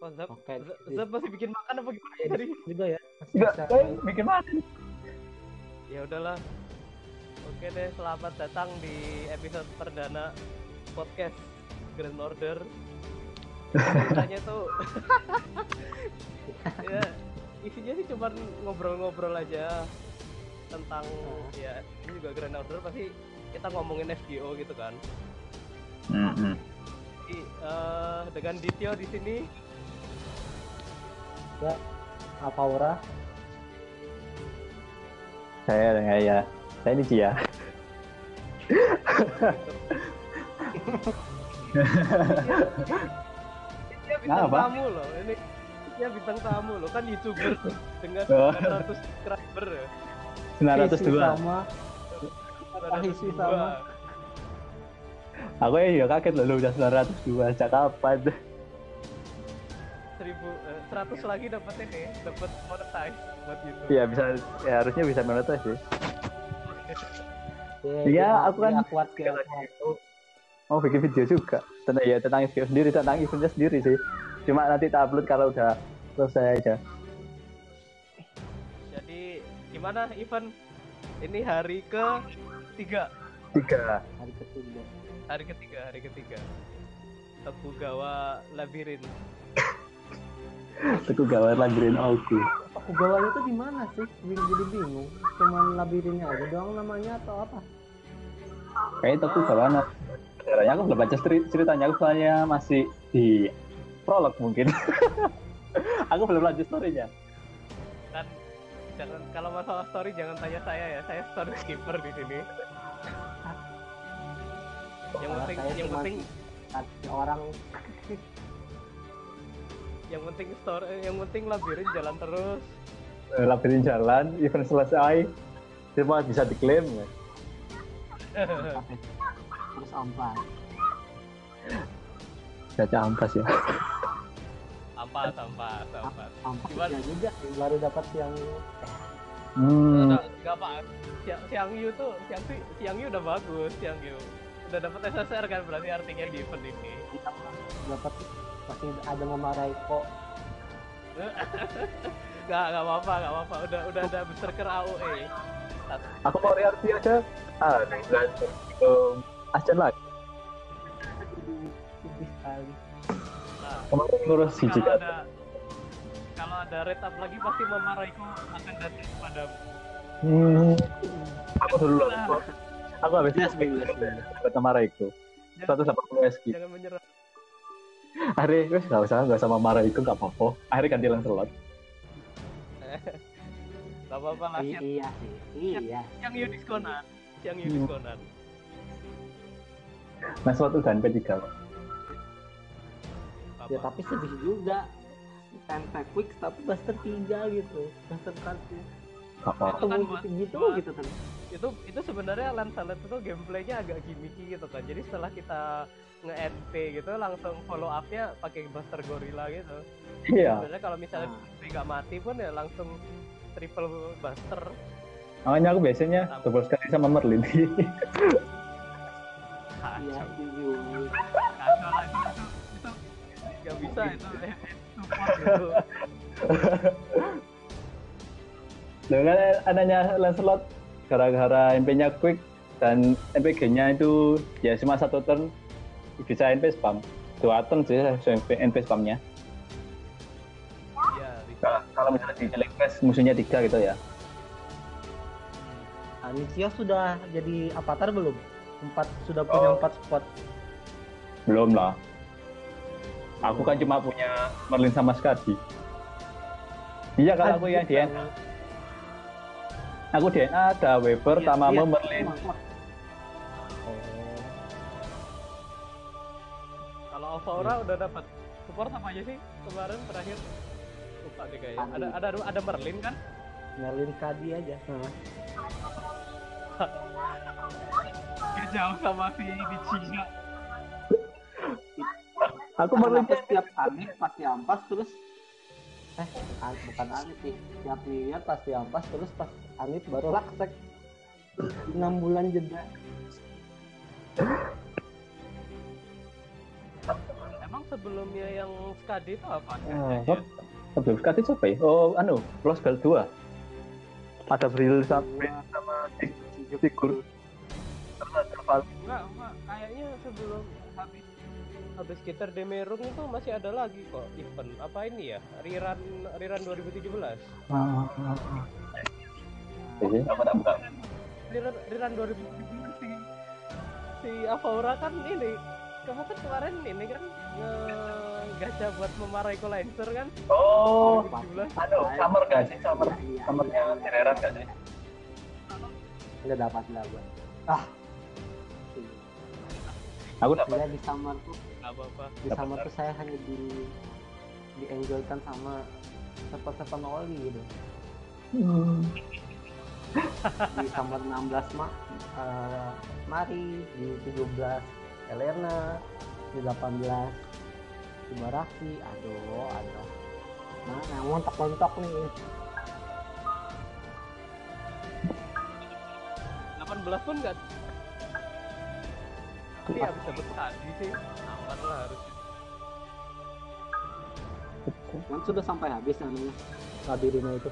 Apa Zap? Zap masih bikin makan apa gimana Ya, tadi? juga ya. Masih bisa. saya bikin mana? Ya udahlah. Oke deh, selamat datang di episode perdana podcast Grand Order. Ceritanya tuh ya isinya sih cuma ngobrol-ngobrol aja tentang ya ini juga Grand Order pasti kita ngomongin FGO gitu kan. Hmm, Jadi, eh, dengan Dityo di sini Apa Aura? Saya ya, ya. Saya ini dia. dia bintang Apa? tamu loh. Ini dia bintang tamu loh kan youtuber dengan Oh. 900 subscriber ya. 902. sama. Isi sama. Aku ya kaget loh, udah 902. Sejak kapan? 1000 eh, 100 lagi dapat ini, dapat monetize buat YouTube. Iya bisa, ya harusnya bisa monetize sih. Ya, Iya, dia- aku kan- dia kuat kayak aku. Mau bikin video juga. Tentang ya tentang video sendiri, tentang eventnya sendiri sih. Cuma nanti tak upload kalau udah selesai aja. Jadi gimana event ini hari ke tiga Tiga. hari ketiga. hari ketiga hari ketiga Tokugawa Labirin Aku gawat labirin aku. Aku gawanya tuh di mana sih? Bingung jadi bingung. Cuman labirinnya aja doang namanya atau apa? Kayaknya aku gawat. Sebenarnya aku belum baca ceri- ceritanya, aku soalnya masih di prolog mungkin. aku belum lanjut storynya. kan jangan kalau masalah story jangan tanya saya ya saya story skipper di sini yang penting yang penting orang yang penting story yang penting labirin jalan terus Eh, labirin jalan, event selesai, semua bisa diklaim. ya. terus ampas. Gacha ampas ya. ampas ampas ampas Ampas Gimana? ya juga baru dapat yang Hmm. Nggak- apa siang siang yu tuh siang Yu- siang yu udah bagus siang yu udah dapat SSR kan berarti artinya di event ini dapat masih ada memarahi kok nggak nggak apa apa nggak apa apa udah udah ada berserker AOE Aku mau reaksi aja. Ah, dan um, Acan lagi. sekali. nah, Kemarin ngurus kalau Jika. ada kalau ada red up lagi pasti memarahiku akan datang padamu Hmm. Aku dulu. Aku, aku habis belas, belas. dapat Mara itu. 180 SG. jangan menyerah Akhirnya, wes nggak usah, nggak sama Mara itu nggak apa-apa. Akhirnya ganti Lancelot. nggak apa apa lah iya sih iya siang yu diskonan siang yu Hmm. diskonan Lancelot udah NP3 kok. Nggak ya apa. tapi sedih juga tempe quick tapi buster tiga gitu buster cardnya Nggak apa-apa. Itu kan gitu gitu buat- gitu kan itu itu sebenarnya Lancelot itu gameplaynya agak gimmicky gitu kan jadi setelah kita nge-NP gitu langsung follow up-nya pakai Buster Gorilla gitu. Iya. sebenarnya kalau misalnya Nah. dia nggak mati pun ya langsung triple Buster. Makanya aku biasanya double sekali sama Merlin. iya kacau setuju kacau lagi. Itu itu nggak bisa itu support gitu. Loh kan anaknya Lancelot gara-gara MP-nya quick dan MPG-nya itu ya cuma satu turn bisa NP spam. Dua turn sih NP, spamnya. ya bisa Kalau, kalau misalnya di Jelek Fest musuhnya tiga gitu ya. Anicia sudah jadi avatar belum empat sudah punya Oh. empat spot Belum lah. Aku kan cuma punya Merlin sama Skadi. Iya kalau aku yang DNA, aku DNA ada Weber, Iya, Tamamo, iya. Merlin. Kalau Aurora udah dapat support apa aja sih kemarin terakhir. Lupa deh kayaknya. Ada ada ada Merlin kan? Merlin Kadi aja. Dia jauh sama si di Cina Aku Merlin Kenapa setiap aneh pasti ampas terus. Eh an- bukan aneh sih. Setiap lihat pasti ampas terus pas aneh baru laksek. Enam bulan jeda emang sebelumnya yang Skadi itu apa? Oh? Sebelum sekali siapa ya? Oh, anu, Lost Bell 2. Ada Bril sampai sama figur. Enggak, enggak. Kayaknya sebelum habis habis gitar Demerung itu masih ada lagi kok event. Apa ini ya? Riran Riran 2017. Jadi, apa tak buka? Riran, Riran 2017 si si Avaura kan ini kamu kan kemarin ini kan gacha buat memarahi Colancer kan Oh, 2017 anu, summer gak sih? Summer, Iya. summernya Teneran gak sih? Nggak dapat nggak gua. Ah. Aku dapat. Saya di summer tuh, Gak apa-apa di Dapat summer tuh saya hanya di di enjoykan sama sepan-sepan oli gitu. Di summer 16 mah eh, Mari, di 17 Elena, di 18 Ibaraki, aduh, aduh. Nah, nah montok-montok nih. 18 pun enggak ini habis dapat tadi sih aman lah harus Kan sudah sampai habis namanya. Labirina itu.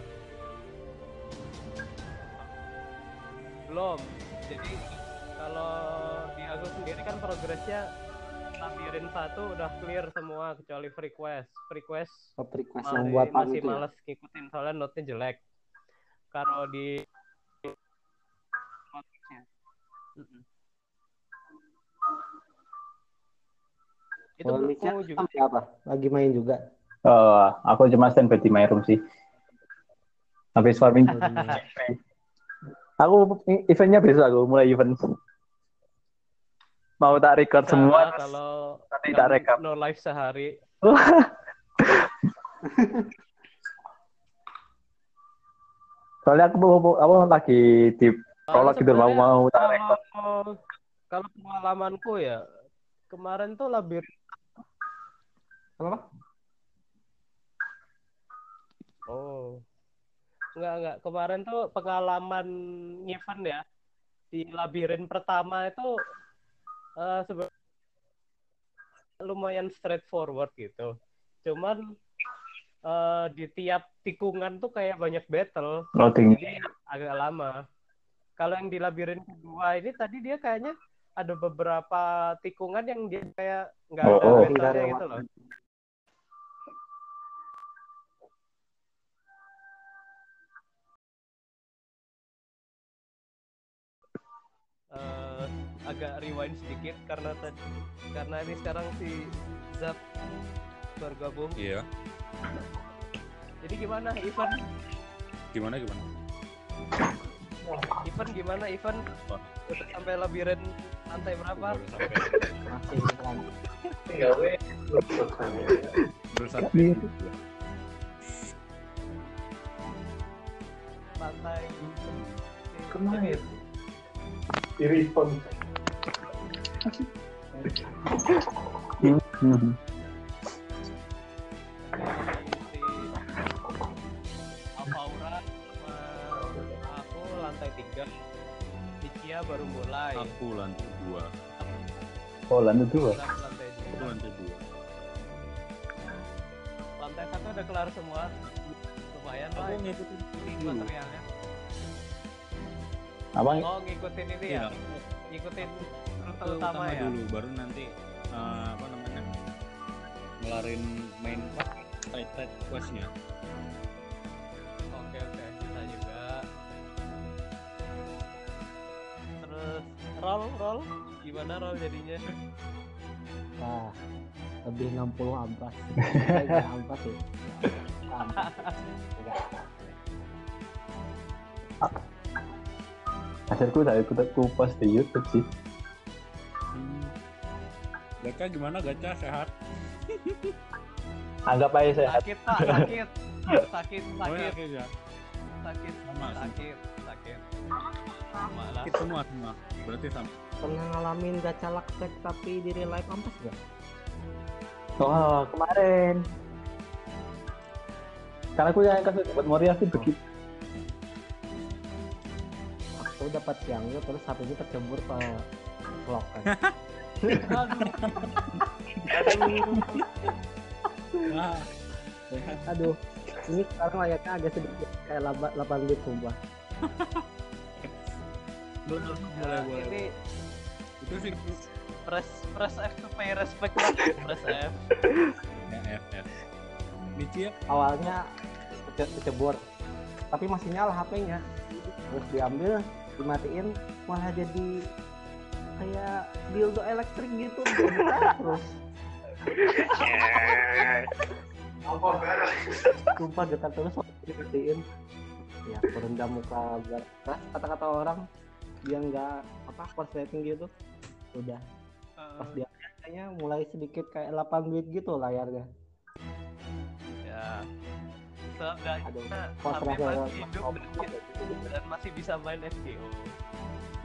belum jadi kalau aku sendiri kan progresnya labirin satu udah clear semua kecuali free quest free quest Top request masih, yang buat masih itu ya. males ngikutin soalnya note-nya jelek kalau di itu buku juga apa? Lagi main juga. Eh, aku cuma stand by di my room sih. Habis farming. aku eventnya besok aku mulai event. Mau tak record Nah, semua, kalau nanti tak rekap. no live sehari Soalnya aku mau aku lagi di prolog gitu mau mau tak record. kalau kalau pengalamanku ya kemarin tuh labir Apa? oh enggak enggak kemarin tuh pengalaman event ya di labirin pertama itu eh sebe- lumayan straightforward gitu cuman eh, di tiap tikungan tuh kayak banyak battle Loading. jadi agak lama. Kalau yang di labirin kedua ini tadi dia kayaknya ada beberapa tikungan yang dia kayak nggak Oh, ada oh. battle-nya gitu loh. Agak rewind sedikit karena tadi karena ini sekarang si Zap bergabung. Iya. Jadi gimana Ivan? Gimana gimana? Ivan gimana Ivan? Sampai labirin lantai berapa? Masih kan. Baru sampai. Lantai Kemarin. Irifon. Hmm. Sama aku lantai tiga Ikia baru mulai Aku lantai dua. Oh, lantai dua. Lantai dua lantai dua. lantai satu udah kelar semua lumayan lah Aku ngikutin materialnya Apa? oh ngikutin ini ya ngikutin rute Rute utama ya dulu, baru nanti eh, apa namanya ngelarin main tight tight questnya. oke oke bisa juga terus roll roll gimana roll jadinya Nah, lebih 60 amplas. Amplas. Enggak. Hasilku saya ikut aku post di YouTube sih. Gacha gimana gacha sehat? Anggap aja saya sakit pak sakit sakit Oh, sakit oke ya. sakit Sama, sama. sakit sakit sama lah Sakit semua semua. Berarti sama. Pernah ngalamin gacha laksek tapi di real life ampas gak? Oh, kemarin. Karena aku yang kasus buat Moria sih begitu. Aku dapat siangnya terus HP-nya tercebur ke vlog kan. Wah. Aduh, ini sekarang layaknya agak sedikit kayak 8 bit sumpah. Boleh, boleh, boleh. ini Itu sih press press F to pay respect lah press F ya FF. Nici ya? Awalnya kece- kecebur, tapi masih nyala HP-nya. Terus diambil, dimatiin, malah jadi kayak dildo elektrik gitu, terus. Sumpah getar terus waktu dimatiin. Ya, berendam muka berat. Keras kata-kata orang dia nggak apa korsleting gitu. Udah pas dia kayaknya mulai sedikit kayak 8 bit gitu layarnya. ya seenggaknya Aduh, HP kontras masih hidup dan, dan masih bisa main FGO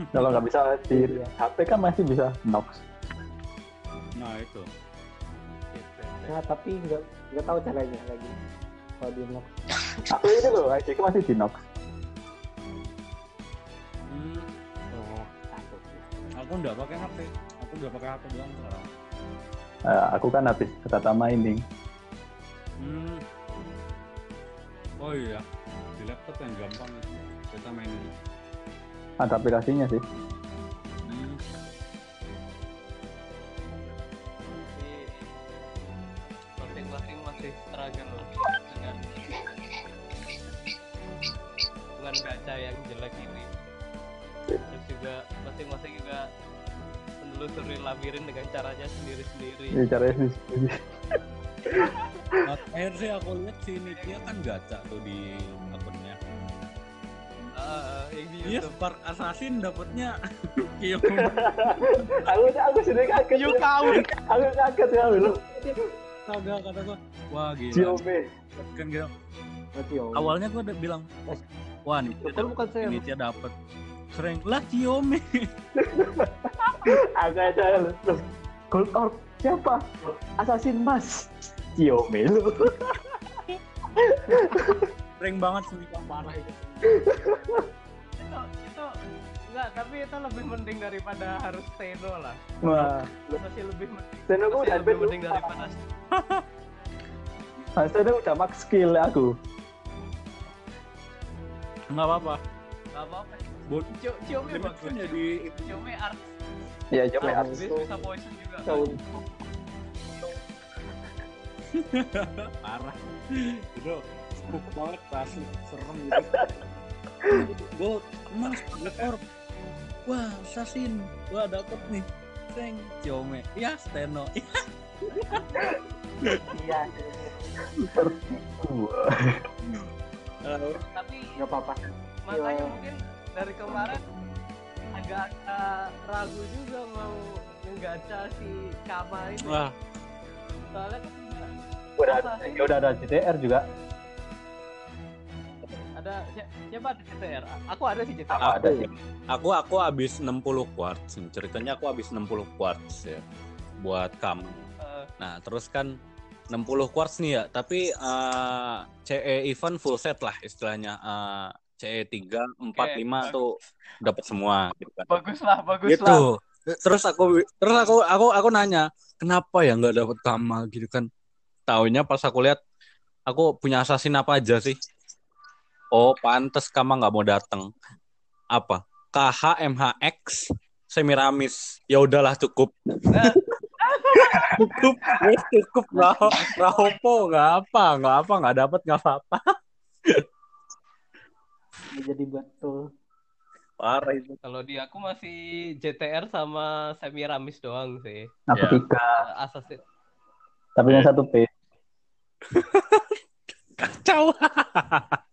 Kalau nggak bisa di. HP kan masih bisa Nox. Nah itu. Nah, tapi nggak nggak tahu caranya lagi. Kalau di Nox. Aku ini loh, IC masih di Nox. Hmm, Oh, aku nggak pakai HP. Aku nggak pakai HP doang sekarang. Eh, aku kan habis data mining. Hmm. Oh iya, di laptop yang gampang itu. Kita main ini. Ada aplikasinya sih. Hmm. Tapi masing-masing masih struggle loh dengan dengan gacha yang jelek ini. Terus juga masing-masing juga menelusuri labirin dengan caranya sendiri-sendiri. Ini caranya sih. Nah, Terakhir sih aku lihat si Nitya kan gacha tuh di akunnya. Yang di Iya. Spark Assassin dapatnya Kyo. aku aku sendiri kaget. You count. Aku kaget ya lu. Kagak kata gua. Wah gila. Ciome. Kan gitu. Oh. Awalnya gua udah bilang, wah Nitya Itu bukan saya. Nitya dapet. Sering lah Ciome. Aku aja terus Gold Orb siapa? Assassin Mas. Ciome lu. Sering banget sumpah parah itu. Itu itu enggak tapi itu lebih mending daripada harus Teno lah. Wah, masih lebih aku masih udah lebih mending daripada Mas Seno udah max skill aku. Enggak apa-apa. nggak apa-apa. Ciome Ini bagus. jadi Ciome art. Iya, coba art. bisa poison juga. Parah. Itu spook banget asli serem gitu. Gue mas Black Orb. Wah, assassin. Wah, dapet nih. Seng, Ciome. Ya, Steno. Iya, Eh, tapi nggak apa-apa. makanya Iya. mungkin dari kemarin agak-agak ragu juga mau ngegaca si Kama ini Wah, soalnya kan Udah ada, ya udah ada GTR juga. Ada si- siapa ada CTR aku ada sih CTR Aku ada sih. aku aku habis 60 quartz. Ceritanya aku habis 60 quartz ya buat kamu. Eh, Nah, terus kan 60 quartz nih ya, tapi eh, CE event full set lah istilahnya. Eh, CE 3, 4, Oke. 5 tuh dapat semua gitu kan. bagus lah bagus Gitu. lah Terus aku terus aku aku aku nanya, kenapa ya nggak dapat Kamal gitu kan? Taunya pas aku lihat aku punya assassin apa aja sih? Oh, pantes Kamal nggak mau datang. Apa? KH MHX Semiramis. Ya udahlah cukup. cukup, wes cukup lah. Rahopo nggak apa, nggak apa, nggak dapat nggak apa-apa. Jadi betul. Parah itu. kalau di aku masih JTR sama Semiramis doang sih Aku Ya. tiga, Eh, Assassin tapi yang satu P. Kacau.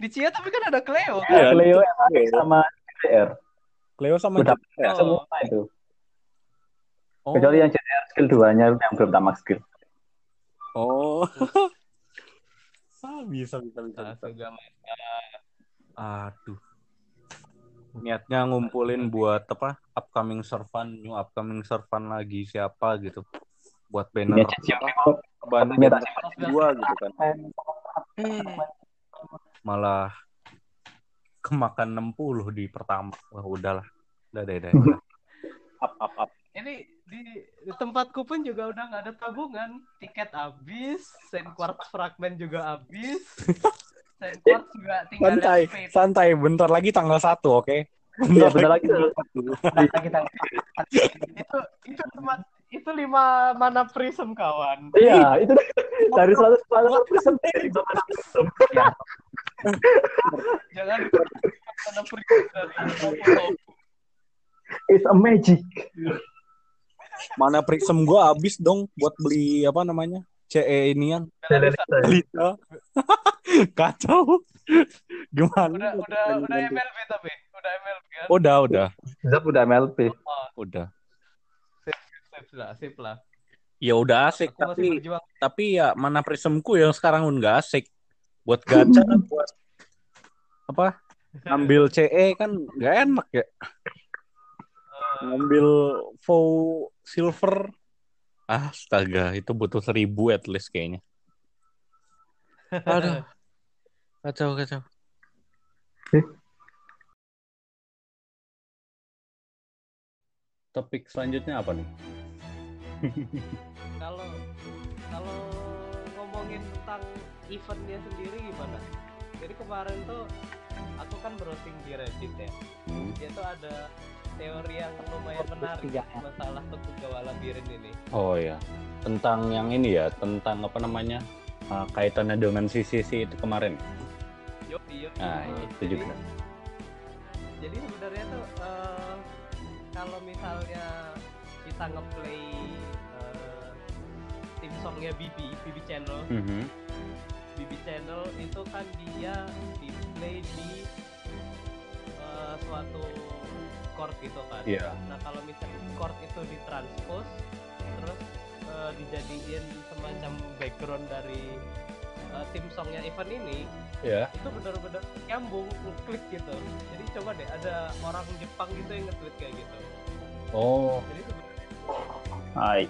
di Cia tapi kan ada Cleo kan Iya. Leo MX sama GTR. Cleo sama Udah ya? semua itu. Oh. Kecuali yang GTR skill 2-nya yang belum tamat skill. Oh. ah, bisa bisa bisa. Bisa. main. Aduh. Niatnya ngumpulin buat apa? Upcoming servan, new upcoming servan lagi siapa gitu. Buat banner? Banner Ternyata dua gitu kan. Malah kemakan 60 di pertama. Wah, udahlah. Udah deh, udah. udah. Up, up, up. ini di, di tempatku pun juga udah nggak ada tabungan tiket habis send quartz fragment juga habis send quartz juga tinggal Santai, santai. Bentar lagi tanggal satu, oke? Iya, bentar lagi tanggal kita kita itu itu tempat itu lima mana prism kawan iya itu dari seratus seratus persen dari mana ya jangan dari foto it's a magic Mana prism gua habis dong buat beli apa namanya? CE inian. Lita. Kacau. Gimana? udah udah udah MLB tapi udah MLB kan Udah, udah, Zap udah MLP oh, udah. sip lah sip lah Ya udah asik, tapi berjuang tapi ya mana prismku yang sekarang udah nggak asik. Buat gacha, buat apa? Ngambil CE kan nggak enak ya. Ngambil full silver. Astaga, itu butuh seribu at least kayaknya. Aduh. Kacau, kacau. Topik selanjutnya apa nih? kalau kalau ngomongin tentang eventnya sendiri gimana jadi kemarin tuh aku kan browsing di Reddit ya Hmm. dia tuh ada teori yang lumayan menarik Tiga. masalah Tokugawa labirin ini Oh ya, tentang yang ini ya, tentang apa namanya uh, kaitannya dengan CCC itu kemarin. yuk yuk Nah, Uh, itu jadi- juga. jadi sebenarnya tuh eh, kalau misalnya kita ngeplay eh, tim songnya Bibi Bibi Channel Mhm. BB Channel itu kan dia display di eh, suatu chord gitu kan. Iya. Nah kalau misalnya chord itu ditranspose terus eh, dijadiin semacam background dari eh, tim songnya event ini Ya. itu benar-benar nyambung klik gitu. Jadi coba deh ada orang Jepang gitu yang nge-tweet kayak gitu. Oh, Jadi sebenarnya Hai.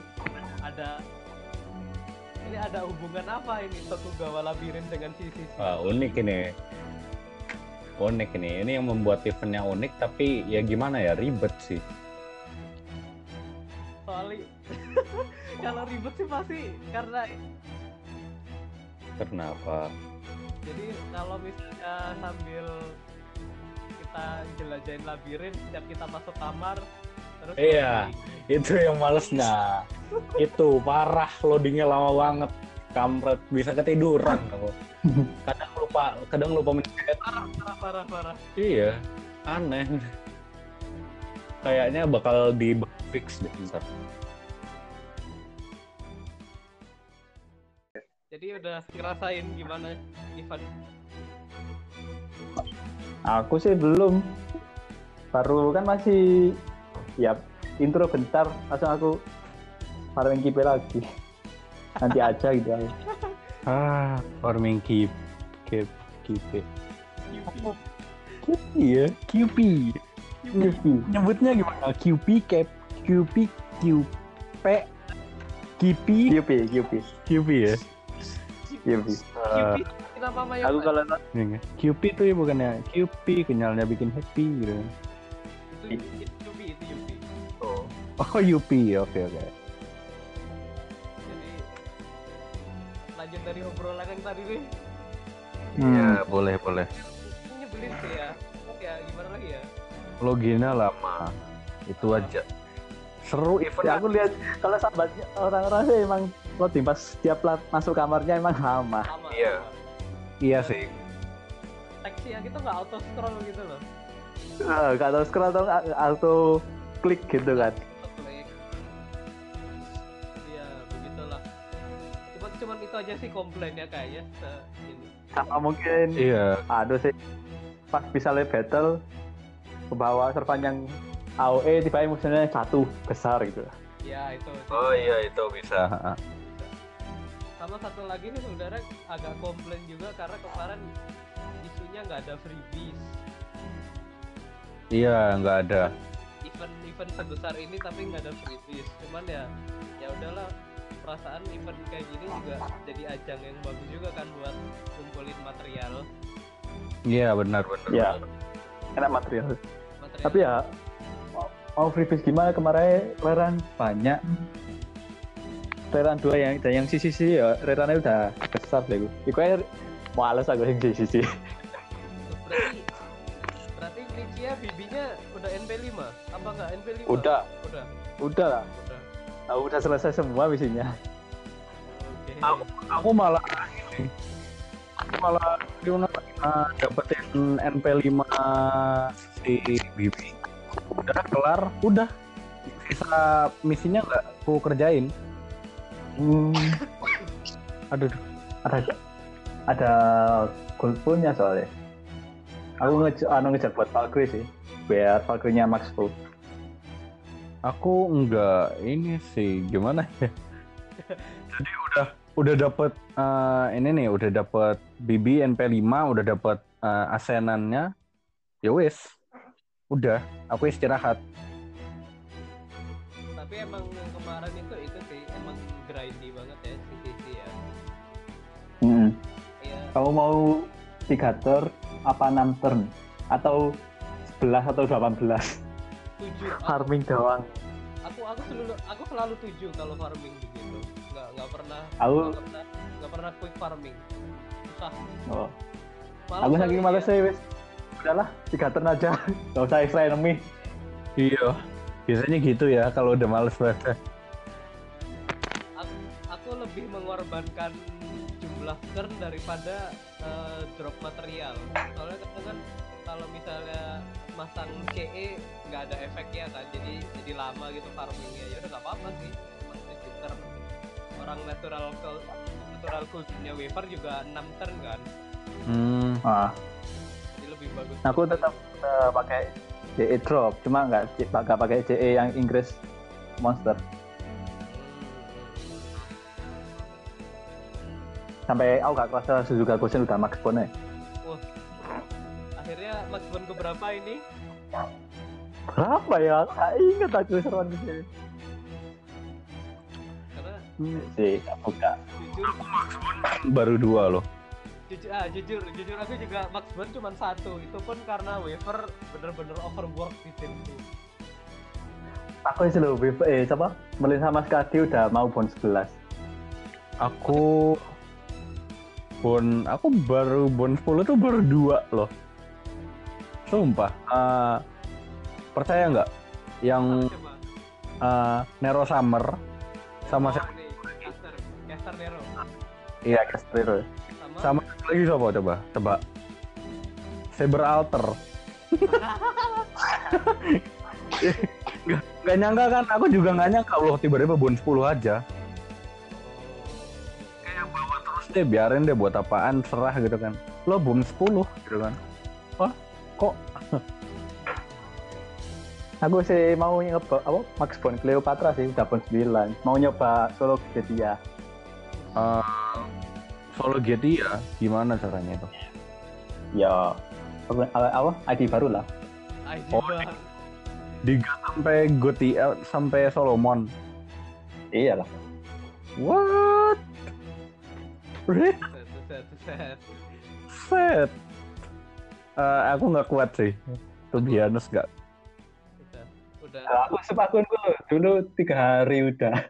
ada ini ada hubungan apa ini Tokugawa Labirin dengan sisi wah, unik ini. Unik ini. Ini yang membuat eventnya unik, tapi ya gimana ya ribet sih. soalnya kalau ribet sih pasti karena Kenapa? jadi kalau misalnya sambil kita jelajahin labirin setiap kita masuk kamar terus Iya. loading. Itu yang malesnya. Itu parah loadingnya lama banget. Kampret bisa ketiduran kamu. Kadang lupa, kadang lupa mencet. parah parah parah parah Iya, aneh. Kayaknya bakal di fix deh ntar. jadi udah ngerasain gimana Ivan Aku sih belum. Baru kan masih ya intro bentar langsung aku farming kipe lagi. Nanti aja gitu. aja. Ah, farming keep, keep, keep it. Iya, QP. QP. Nyebutnya gimana? QP, cap, QP, QP, QP, QP, QP, QP ya. QP. QP kenapa Mayo aku kalau QP tuh ya bukannya QP, kenyalnya bikin happy gitu. itu QP itu QP Oh, UP, oke oke. jadi dari obrolan yang tadi nih Hmm. boleh boleh. nyebelin sih ya ya gimana lagi ya Loginnya lama, itu aja. Seru event. Ya, aku lihat kalau sahabatnya orang-orang sih emang loading pas tiap lat- masuk kamarnya emang lama. Iya. Iya sih. teksi yang itu nggak auto scroll gitu loh Eh, Gak tahu scroll atau nggak, auto klik gitu kan. Aja sih komplainnya kayaknya se- ini Sama mungkin Iya. aduh sih pas bisa live battle ke bawah servan yang AOE tiba-tiba musuhnya satu besar gitu. ya itu Oh iya itu bisa. sama satu lagi nih sebenarnya agak komplain juga karena kemarin isunya nggak ada freebies Iya nggak ada. event-event sebesar ini tapi nggak ada freebies cuman ya ya udahlah perasaan event kayak gini juga jadi ajang yang bagus juga kan buat kumpulin material. Iya benar benar. Ya, enak material. material. Tapi ya mau freebies gimana? Kemarin Reran banyak. Reran dua yang dan yang sisi sisi ya Rerannya udah besar deh gue Iku aja males aku yang sisi sisi. Berarti berarti Gricia bibinya udah NP5 apa enggak NP5 Udah. udah. Udah. Lah udah aku udah selesai semua misinya oke Aku, aku malah aku malah gimana uh, dapetin NP5 si Bibi. Udah kelar, udah. Sisa misinya nggak aku kerjain. hmm, Aduh, ada ada gold punya soalnya aku ngejar anu ngejar buat Valkyrie sih biar Valkyrie-nya max full aku enggak ini sih gimana ya? Jadi udah udah dapet eh, ini nih, udah dapet BB NP5, udah dapet eh, asenannya. Ya wis. Udah, aku istirahat. tapi emang yang kemarin itu itu sih emang grindy banget ya si Sisi ya Hmm. Iya, kamu mau tiga turn apa enam turn atau 11 atau 18 tujuh. Aku, farming doang aku aku selalu aku selalu tujuh kalau farming begitu. Nggak nggak pernah Aku- nggak pernah nggak pernah quick farming. Susah. Oh. Malas aku saking males sih wis. Udahlah tiga turn aja. Gak usah extra enemy. Iya. Biasanya gitu ya kalau udah males banget. aku, aku lebih mengorbankan jumlah turn daripada eh, drop material. Soalnya kan kalau misalnya masang CE nggak ada efeknya kan jadi jadi lama gitu farmingnya. Ya udah nggak apa-apa sih. Tujuh turn orang natural natural cultnya waver juga 6 turn kan. Hmm. ah. Jadi lebih bagus. Aku tetap eh, pakai CE drop cuma nggak nggak pakai CE yang Inggris monster. Sampai aku gak kerasa Suzuka Gosen udah max bone. Wah. Akhirnya Max Bond keberapa ini? Berapa ya? Gak inget aku seruan di sini. Karena sih buka jujur. Baru dua loh. jujur ah jujur jujur aku juga Max Bond cuma satu. Itu pun karena waver bener-bener overwork di tim itu aku sih lebih eh siapa? Melin sama Skadi udah mau bon 11 Aku bon aku baru bon 10 tuh baru dua loh. Sumpah. Eh, percaya nggak? Yang eh, Nero Summer sama oh, siapa? caster caster Nero iya Castrero sama, Sama lagi siapa coba? Coba. Saber Alter. Nggak nyangka kan? Aku juga nggak nyangka loh tiba-tiba bon 10 aja. Kayak bawa terus deh, biarin deh buat apaan, serah gitu kan. Lo bon 10 gitu kan. Wah, kok aku sih mau nyoba apa Max Bon Cleopatra sih udah bon 9 mau nyoba solo Getia eh, solo ya? Gimana caranya itu? ya apa, apa ID baru lah ID Oh. Diga sampai GTL sampai Solomon. iya lah What? Set set set Set. Eh, aku nggak kuat sih. Be honest nggak. udah udah aku sepakun dulu tiga hari udah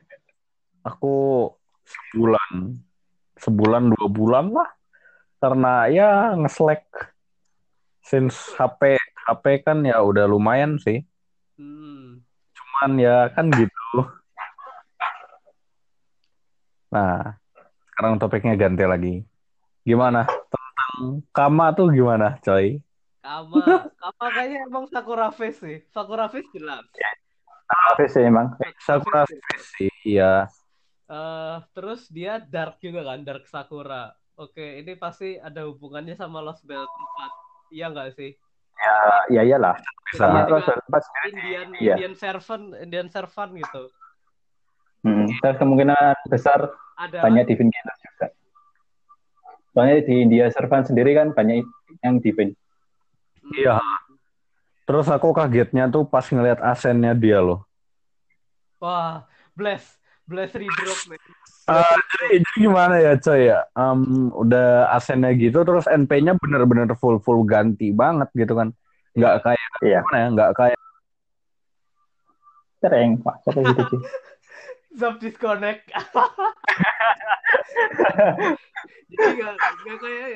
Aku sebulan, sebulan dua bulan lah. Karena ya ngeslek. Since HP HP kan ya udah lumayan sih. hmm. Cuman ya kan gitu. Nah, sekarang topiknya ganti lagi. Gimana Kama tuh gimana, coy? Kama. Kama kayaknya emang Sakura Face sih. Sakura Face jelas. Apa sih emang. Sakura Face. Sih, iya. Eh, terus dia dark juga kan dark Sakura. Oke ini pasti ada hubungannya sama Lost Belt 4 iya nggak sih? Ya ya iyalah. Iya, terus juga. pas Indian Iya. Indian servant Indian servant gitu. Hmm, terus kemungkinan besar ada banyak juga soalnya di India servan sendiri kan banyak yang divin Hmm. Iya. Terus aku kagetnya tuh pas ngeliat asennya dia loh. wah bless bless redrop nih Eh, jadi, jadi gimana ya coy ya? Em, udah asennya gitu terus NP-nya bener-bener full full ganti banget gitu kan. Nggak kayak Iya. gimana ya? Nggak kayak Tereng, Pak. Siapa gitu sih? Zap disconnect. Jadi gak, gak kayak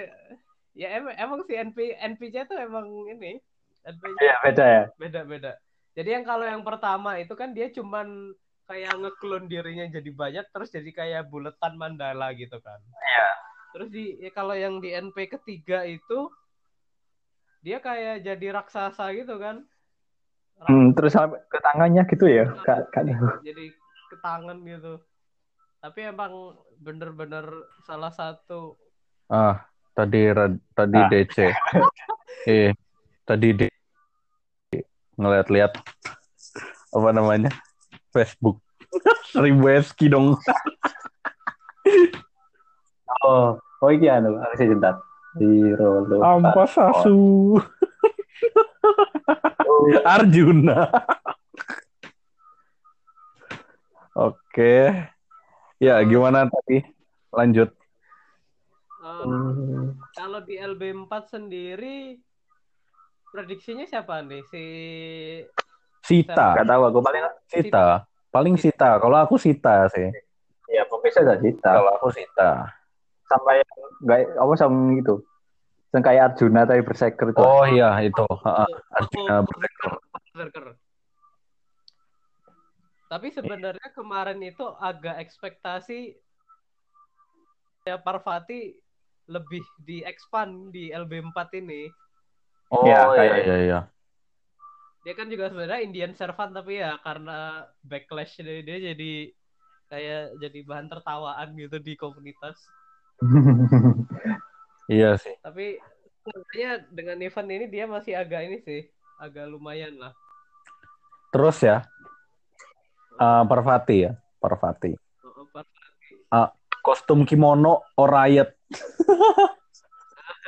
ya emang, emang si NP NPC tuh emang ini NPC Iya, beda ya. beda-beda. Jadi yang kalau yang pertama itu kan dia cuman kayak ngeklon dirinya jadi banyak terus jadi kayak buletan mandala gitu kan. Iya. Terus di ya kalau yang di NP ketiga itu dia kayak jadi raksasa gitu kan. Hmm, terus sampai ke tangannya gitu ya. Kak, kak Jadi ke tangan gitu. Tapi emang bener-bener salah satu Ah, tadi rad- tadi Ah. DC. eh, tadi D ngeliat-lihat apa namanya? Facebook. Seribu eski dong. Oh, oh iki anu, aku sih jentat. Zero lo. Ampasasu. Arjuna. Oke. Ya, gimana tadi? Lanjut. eh, Hmm. kalau di LB4 sendiri prediksinya siapa nih? Si Sita. Gak tahu aku paling Sita. Paling Sita. Kalau aku Sita sih. ya pokoknya ada Sita. Kalau aku Sita. Sampai nggak apa sama gitu. Yang kayak Arjuna tapi berseker itu. Oh iya itu. Ha-ha. Arjuna Oh, Berserker. Tapi sebenarnya kemarin itu agak ekspektasi ya Parvati lebih di expand di LB4 ini. Oh Ya, iya kayak- iya iya. Dia kan juga sebenarnya Indian servant tapi ya karena backlash dari dia jadi kayak jadi bahan tertawaan gitu di komunitas. Iya sih. Tapi sebenarnya dengan event ini dia masih agak ini sih, agak lumayan lah. Terus ya. Eh, Parvati ya. Parvati. Oh, Parvati. Kostum kimono Orayet.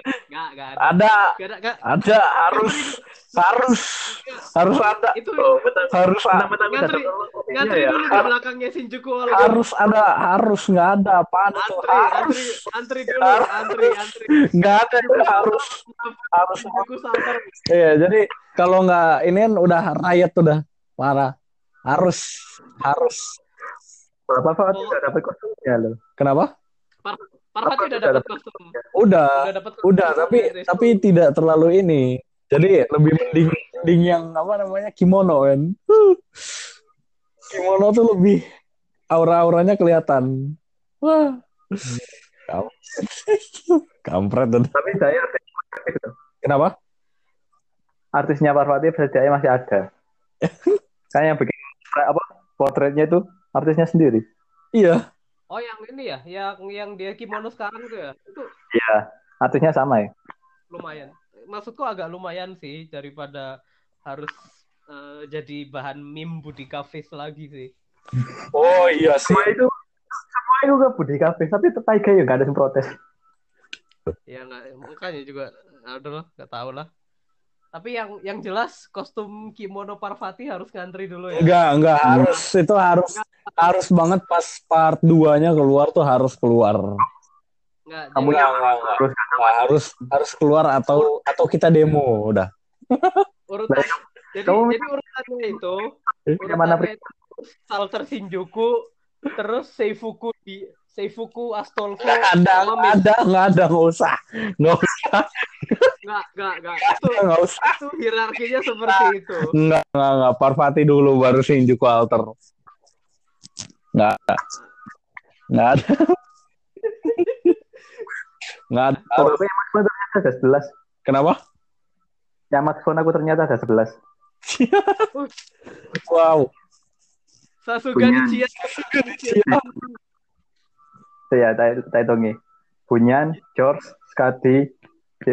Nggak, nggak ada. Ada. Nggak ada, nggak. Ada. Harus. Harus. Harus ada. Itu Harus ada. ngantri, ngantri ya. dulu di belakangnya Shinjuku Hall. Harus ada. Harus nggak ada. Apaan itu? Antri, Harus. antri, antri dulu, antri, antri. Nggak ada. itu Harus. Harus. Shinjuku Center. Iya. Jadi kalau nggak ini kan udah riot udah parah. Harus. Harus. Berapa Pak udah dapat kostumnya lo? Kenapa? Parvati udah dapat kostum. Udah. Udah dapat kostum. Udah, tapi tapi tidak terlalu ini. Jadi lebih mending mending yang apa namanya kimono kan. Kimono tuh lebih aura-auranya kelihatan. Wah. Kam- Kampret tuh. Tapi saya. Kenapa? artisnya Parvati Persejaya masih ada. kan yang bikin apa potretnya itu artisnya sendiri. Iya. Oh yang ini ya, yang yang dia kimono sekarang tuh ya, itu Iya, artisnya sama ya. lumayan. Maksudku agak lumayan sih daripada harus eh, jadi bahan meme Budi Kafis lagi sih. Oh iya sih. Semua itu semua itu ke Budi Cafe, tapi tetap Taiga ya nggak ada yang protes. Ya nggak, makanya juga, aduh lah, nggak tahu lah. Tapi yang yang jelas kostum kimono Parvati harus ngantri dulu ya. Enggak, enggak harus itu harus harus banget pas part 2-nya keluar tuh harus keluar. Nggak, Kamu jadi yang Enggak, enggak, harus enggak. harus harus keluar atau atau kita demo udah. urutan, jadi kamu- jadi urutannya itu, urutannya itu Salter Shinjuku, terus Seifuku di Seifuku Astolfo, Enggak ada, sama enggak ada, enggak ada, enggak usah. Enggak usah, Nggak, nggak, nggak. Itu, enggak usah. itu hierarkinya seperti itu. Enggak, enggak, enggak. Parvati dulu baru Shinjuku Alter. Enggak ada. Enggak ada. Enggak ada. Oh, tapi Phone ternyata ada 11. Kenapa? Yang Max Phone aku ternyata ada 11. Wow. Sasugani Punya. Chia. Ya, saya saya hitungi. Bunyan, George, Skadi,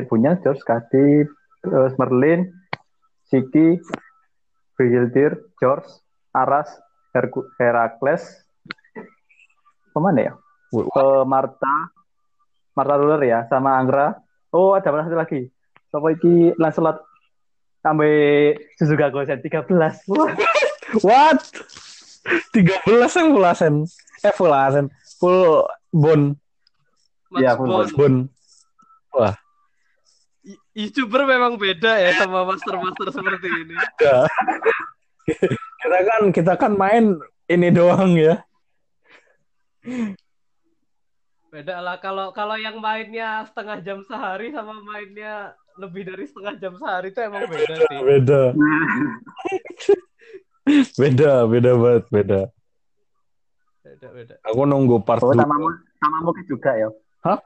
Bunyan, George, Skadi, terus Merlin, Siki, Brigildir, George, Aras, Herku, Herakles, ke mana ya? Eh, Marta, Marta Ruler ya, sama Anggra. Oh, ada satu lagi. Apa iki Lancelot sampai Suzuka Gosen 13. Wah, What? 13 yang full asen. Eh full asen. Full bon. Mas Iya, full Bon. Bon. I- YouTuber memang beda ya sama master-master seperti ini. Ada. kita kan kita kan main ini doang ya. Beda lah kalau kalau yang mainnya setengah jam sehari sama mainnya lebih dari setengah jam sehari itu emang beda sih. Beda. beda, beda banget, beda. Beda beda. Aku nunggu part Oh, 2. sama mu- sama Mukit juga ya. Hah?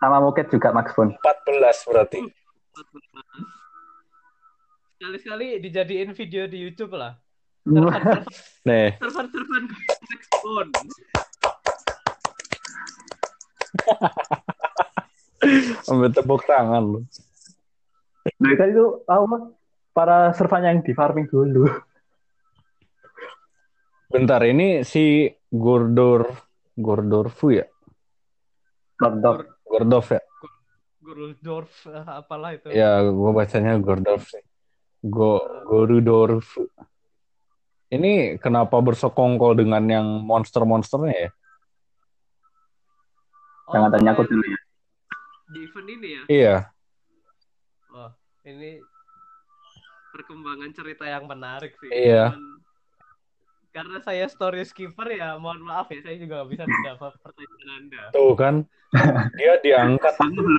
Sama Mukit juga Max Pun. 14 berarti. Sekali-sekali dijadiin video di YouTube lah. Nih, Server-server Maxbone. ambil tepuk tangan lu. Nah, kan itu apa? Para servernya yang di farming dulu. Bentar, ini si Gordor Gordorfu ya? Gordor. Gordov ya? Guruldorf eh, apalah itu. Ya, gue bacanya Gordov sih. Go Gorudorfu. Ini kenapa bersekongkol dengan yang monster-monsternya ya? Oh, Jangan tanya aku dulu ya. Di event ini ya. Iya. Wah, ini perkembangan cerita yang menarik sih. Iya. Cuman Karena saya story skipper ya, mohon maaf ya, saya juga nggak bisa menjawab pertanyaan Anda. Tuh kan. Dia diangkat.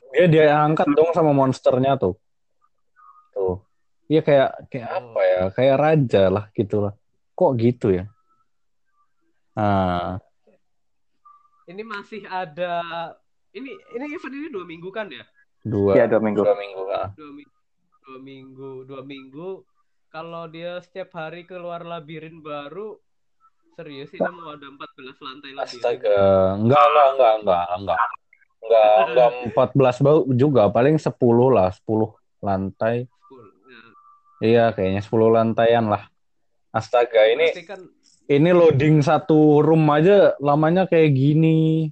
Dia diangkat dong sama monsternya tuh. Tuh. Iya kayak kayak apa ya? Kayak raja lah gitu lah. Kok gitu ya? Nah, Ini masih ada ini ini event ini dua minggu kan ya? dua, Iya, dua minggu. dua minggu. ah. Dua minggu, dua minggu, dua minggu. Kalau dia setiap hari keluar labirin baru, serius ini mau ada 14 lantai labirin. Astaga, enggak, enggak, enggak, enggak, enggak. Enggak, enggak 14 bau juga, paling 10 lah, 10 lantai. Full. Ya, Iya, kayaknya 10 lantaian lah. Astaga, ini kan ini loading satu room aja lamanya kayak gini.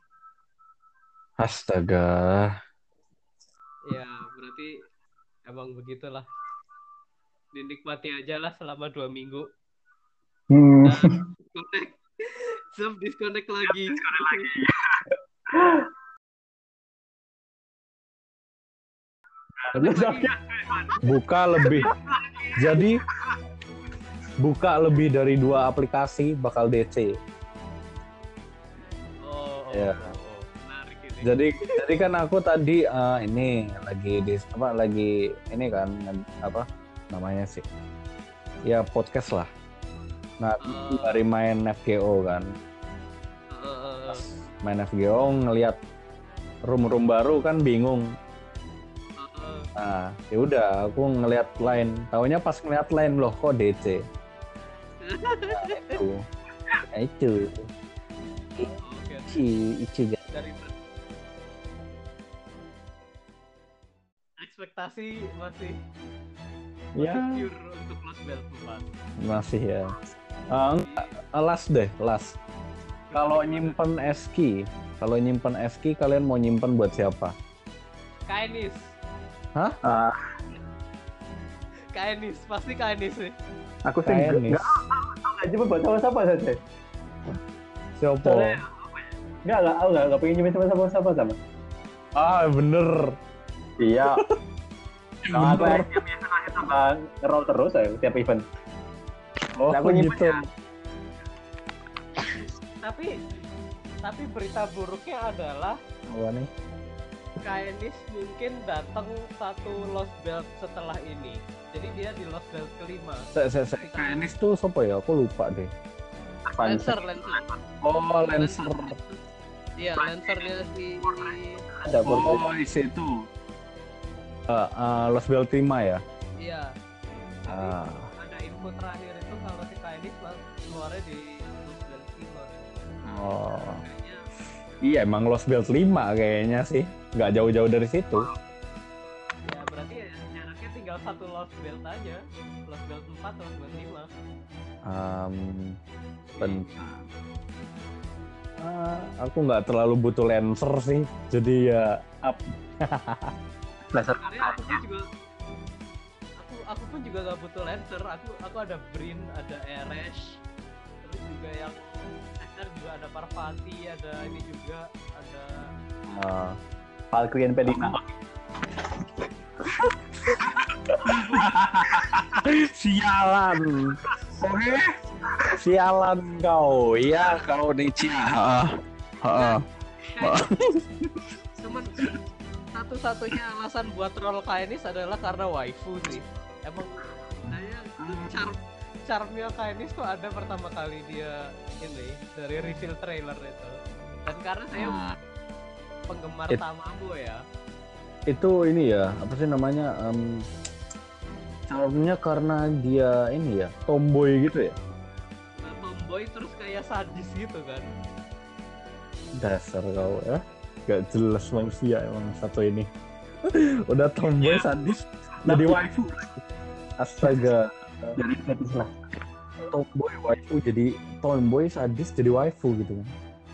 Astaga. ya berarti emang begitulah. Dinikmati aja lah selama dua minggu. Hmm. Disconnect. Self disconnect lagi. Buka lebih. Jadi buka lebih dari dua aplikasi bakal DC. Oh, oh, Ya. oh, oh. Jadi jadi kan aku tadi eh, ini lagi di apa lagi ini kan apa namanya sih? Ya podcast lah. Nah, Oh. dari main FGO kan. Eh. Main FGO ngelihat room-room baru kan bingung. Eh, Nah, ya udah aku ngelihat line. Taunya pas ngelihat line loh kok DC. Nah, itu. Nah, itu. Itu guys. Dari ekspektasi masih Ya, masih pure untuk Lost Belt 4. masih ya. Enggak, Ah, last deh, last. Kalau nyimpen eski, kalau nyimpen eski kalian mau nyimpen buat siapa? Kainis, Ah, Kainis, pasti Kainis sih. aku sih enggak enggak cuma buat siapa-siapa saja. Siapa? Enggak, enggak, aku enggak, enggak pengen nyimpen sama siapa-siapa sama. Ah, bener. Iya. Nah, aku Bener. lahir sama nge-roll terus ya tiap event. Oh, Nah, gitu. ya. Tapi tapi berita buruknya adalah Apa nih? Kainis mungkin datang satu Lost Belt setelah ini. Jadi dia di Lost Belt kelima. Saya, saya, saya. Kainis tuh siapa ya? Aku lupa deh. Lancer, Lancer. Oh, Lancer. Iya, Lancernya si Ada Oh, oh. di situ. Uh, uh, Los Beltima ya? Iya. Ah. Ada info terakhir itu kalau si mas- keluarnya di Lost kelima. Oh. Kayaknya Iya, emang Los Belt 5 kayaknya sih. Nggak jauh-jauh dari situ. ya berarti ya jaraknya tinggal satu Lost Belt aja. Lost Belt 4, Lost Belt 5. Um, bentar. Ah, aku nggak terlalu butuh Lancer sih. Jadi ya up. Laser aku juga aku pun juga gak butuh Lancer. Aku aku ada Brin, ada Eresh. Terus juga yang Lancer juga ada Parvati, ada ini juga ada Ah, Valkyrie NP5. Sialan. Oke. Sialan kau. Iya, kau nih Heeh. Heeh. Cuman satu-satunya alasan buat troll Kainis adalah karena waifu sih. Emang saya charm charmnya Kainis tuh ada pertama kali dia ini dari reveal trailer itu. Dan karena saya Ah. penggemar It- Tamamo ya. Itu ini ya, apa sih namanya? Um, charmnya karena dia ini ya, tomboy gitu ya. Nah, tomboy terus kayak sadis gitu kan. Dasar kau ya. Gak jelas manusia emang satu ini. Udah tomboy sadis jadi waifu. Astaga. Jadi fetis lah. Tomboy waifu jadi tomboy sadis jadi waifu gitu kan.